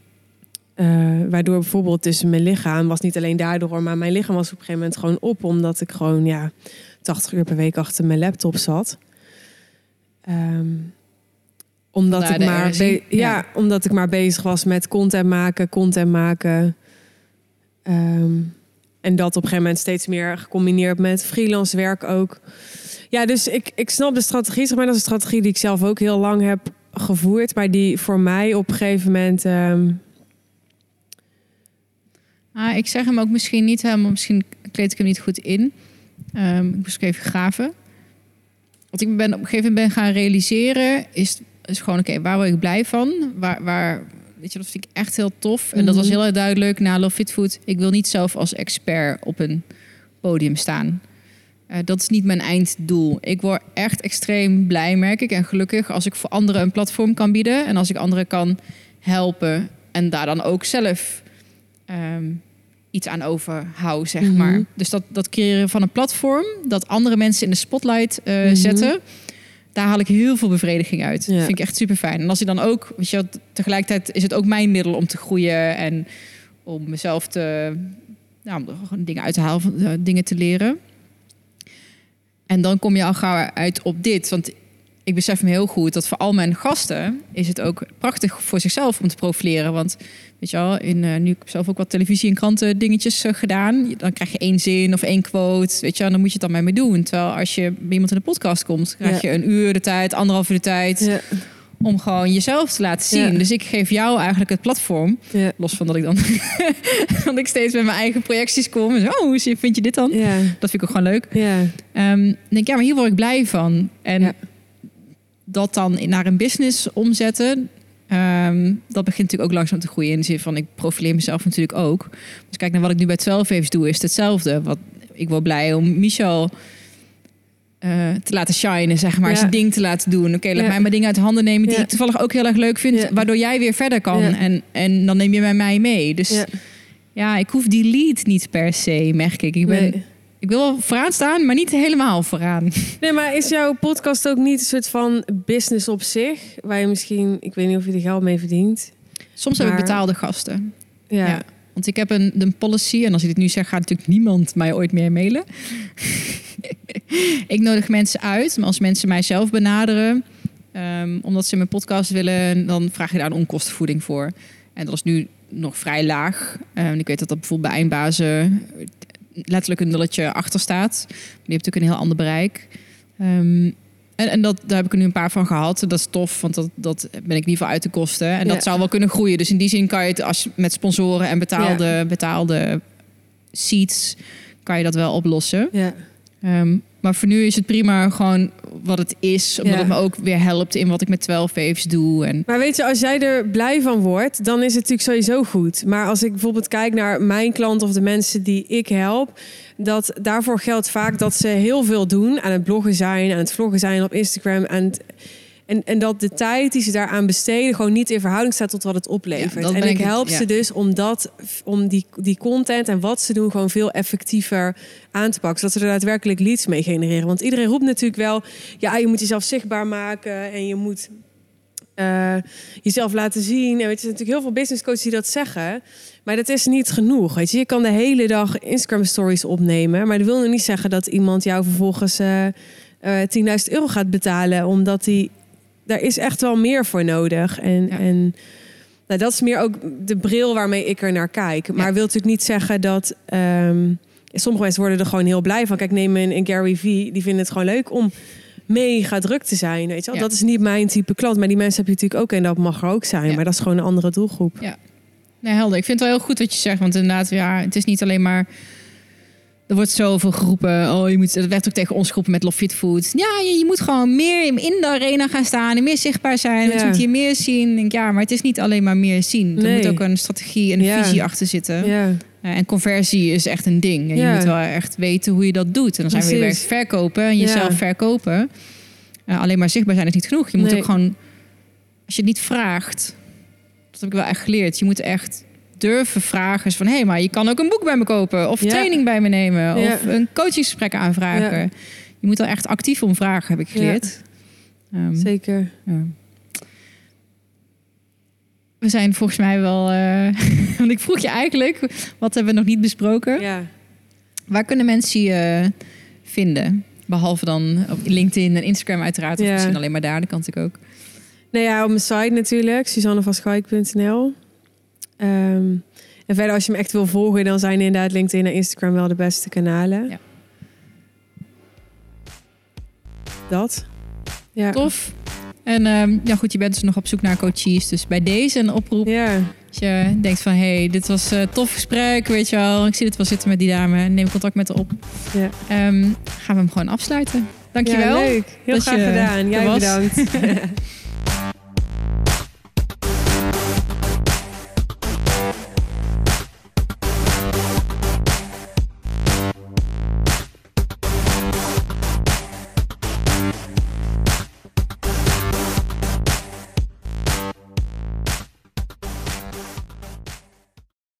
Eh, waardoor bijvoorbeeld dus mijn lichaam was niet alleen daardoor, maar mijn lichaam was op een gegeven moment gewoon op, omdat ik gewoon ja 80 uur per week achter mijn laptop zat. Ehm, omdat Vandaar ik maar Ja. omdat ik maar bezig was met content maken, content maken. Ehm, en dat op een gegeven moment steeds meer gecombineerd met freelance werk ook. Ja, dus ik, ik snap de strategie. Zeg maar, dat is een strategie die ik zelf ook heel lang heb gevoerd. Maar die voor mij op een gegeven moment... ehm, Ah, ik zeg hem ook misschien niet helemaal, misschien kleed ik hem niet goed in. Ehm, ik moest even graven. Wat ik ben op een gegeven moment ben gaan realiseren, is, is gewoon, oké, waar word ik blij van? Waar, waar, weet je, dat vind ik echt heel tof. En dat was Mhm. heel erg duidelijk na Love Fit Food. Ik wil niet zelf als expert op een podium staan. Eh, dat is niet mijn einddoel. Ik word echt extreem blij, merk ik, en gelukkig als ik voor anderen een platform kan bieden en als ik anderen kan helpen en daar dan ook zelf ehm, iets aan overhoud, zeg Mhm. maar. Dus dat, dat creëren van een platform dat andere mensen in de spotlight eh, Mhm. zetten, daar haal ik heel veel bevrediging uit. Ja. Dat vind ik echt super fijn. En als ik dan ook, weet je, tegelijkertijd is het ook mijn middel om te groeien en om mezelf te, nou, om gewoon dingen uit te halen, van, eh, dingen te leren. En dan kom je al gauw uit op dit. Want ik besef me heel goed dat voor al mijn gasten is het ook prachtig voor zichzelf om te profileren. Want weet je wel, in, eh, nu heb ik zelf ook wat televisie en kranten dingetjes eh, gedaan. Dan krijg je één zin of één quote. Weet je, wel, dan moet je het dan mee mee doen. Terwijl als je bij iemand in de podcast komt, krijg Ja. je een uur de tijd, anderhalf uur de tijd Ja, om gewoon jezelf te laten zien. Ja. Dus ik geef jou eigenlijk het platform. Los van dat ik dan dat ik steeds met mijn eigen projecties kom. En zo, oh, hoe vind je dit dan? ja, Dat vind ik ook gewoon leuk. ja. Ehm, denk ja, maar hier word ik blij van. En Ja. Dat dan naar een business omzetten, ehm, dat begint natuurlijk ook langzaam te groeien. In de zin van, ik profileer mezelf natuurlijk ook. Dus kijk naar wat ik nu bij 12 Waves doe, is het hetzelfde. Wat, ik word blij om Michel eh, te laten shinen, zeg maar. Ja. Zijn ding te laten doen. Oké, laat Ja. mij mijn dingen uit de handen nemen die Ja. ik toevallig ook heel erg leuk vind. Waardoor jij weer verder kan. En, en dan neem je bij mij mee. Dus ja. ja, ik hoef die lead niet per se, merk ik. Ik, ben, Nee. Ik wil wel vooraan staan, maar niet helemaal vooraan. Nee, maar is jouw podcast ook niet een soort van business op zich? Waar je misschien, ik weet niet of je er geld mee verdient. Soms heb ik betaalde gasten. Ja. Ja. Want ik heb een, een policy, en als ik dit nu zeg, gaat natuurlijk niemand mij ooit meer mailen. ik nodig mensen uit, maar als mensen mij zelf benaderen, ehm, omdat ze mijn podcast willen, dan vraag je daar een onkostenvoeding voor. En dat is nu nog vrij laag. En ik weet dat dat bijvoorbeeld bij eindbazen letterlijk een nulletje achter staat. Die heeft natuurlijk een heel ander bereik. Ehm, en, en dat, daar heb ik er nu een paar van gehad. Dat is tof, want dat, dat ben ik ieder geval uit de kosten. En Ja. dat zou wel kunnen groeien. Dus in die zin kan je het als je met sponsoren en betaalde, betaalde seats kan je dat wel oplossen. ja. Ehm, maar voor nu is het prima gewoon wat het is. Omdat Ja. het me ook weer helpt in wat ik met 12 waves doe. En Maar weet je, als jij er blij van wordt, dan is het natuurlijk sowieso goed. Maar als ik bijvoorbeeld kijk naar mijn klant of de mensen die ik help, dat daarvoor geldt vaak dat ze heel veel doen aan het bloggen zijn, aan het vloggen zijn op Instagram. En, en, en dat de tijd die ze daaraan besteden gewoon niet in verhouding staat tot wat het oplevert. en ik help ze dus om, dat, om die, die content en wat ze doen gewoon veel effectiever aan te pakken. Zodat ze er daadwerkelijk leads mee genereren. Want iedereen roept natuurlijk wel, ja, je moet jezelf zichtbaar maken en je moet eh, jezelf laten zien. En weet je, er zijn natuurlijk heel veel business coaches die dat zeggen. Maar dat is niet genoeg. Weet je, je kan de hele dag Instagram stories opnemen. Maar dat wil nog niet zeggen dat iemand jou vervolgens eh eh 10.000 euro gaat betalen. Omdat die. Daar is echt wel meer voor nodig. En, Ja. en nou, dat is meer ook de bril waarmee ik er naar kijk. Maar Ja. wil natuurlijk niet zeggen dat. ehm, sommige mensen worden er gewoon heel blij van. Kijk, neem een, een Gary V. Die vinden het gewoon leuk om mega druk te zijn. Weet je wel? Ja. Dat is niet mijn type klant. Maar die mensen heb je natuurlijk ook en dat mag er ook zijn. Ja. Maar dat is gewoon een andere doelgroep. Nee, helder. Ik vind het wel heel goed wat je zegt. Want inderdaad, ja, het is niet alleen maar... Er wordt zoveel geroepen. Oh, je moet, dat werd ook tegen ons geroepen met Love Fit Food. Ja, je, je moet gewoon meer in de arena gaan staan en meer zichtbaar zijn. Ja. Mensen moeten je meer zien. Ik Denk, ja, maar het is niet alleen maar meer zien. Er moet ook een strategie en een Ja. visie achter zitten. Ja, Eh, en conversie is echt een ding. En je moet wel echt weten hoe je dat doet. En dan zijn we weer verkopen en jezelf verkopen. Eh, alleen maar zichtbaar zijn is niet genoeg. Je moet Nee. ook gewoon, als je het niet vraagt, dat heb ik wel echt geleerd. Je moet echt durven vragen. Van hé, hey, maar je kan ook een boek bij me kopen. Of Ja. training bij me nemen. Of een coachingsgesprek aanvragen. Je moet er echt actief om vragen, heb ik geleerd. Ehm, zeker. ja. We zijn volgens mij wel. eh, want ik vroeg je eigenlijk, wat hebben we nog niet besproken? Ja. Waar kunnen mensen je eh, vinden? Behalve dan op LinkedIn en Instagram uiteraard. Of Ja. misschien alleen maar daar, dat kan natuurlijk ook. Nou ja, op mijn site natuurlijk, suzannevanschaik.nl. Ehm en verder, als je me echt wil volgen, dan zijn inderdaad LinkedIn en Instagram wel de beste kanalen. Ja. Dat. Ja. Tof. En ehm, ja, goed, je bent dus nog op zoek naar coaches. Dus bij deze een oproep. Ja. Als je denkt van, hé, hey, dit was een tof gesprek, weet je wel. Ik zie het wel zitten met die dame. Neem contact met haar op. Ja. Ehm, gaan we hem gewoon afsluiten. Dankjewel. Ja, leuk. Heel graag je gedaan. Jij was. bedankt.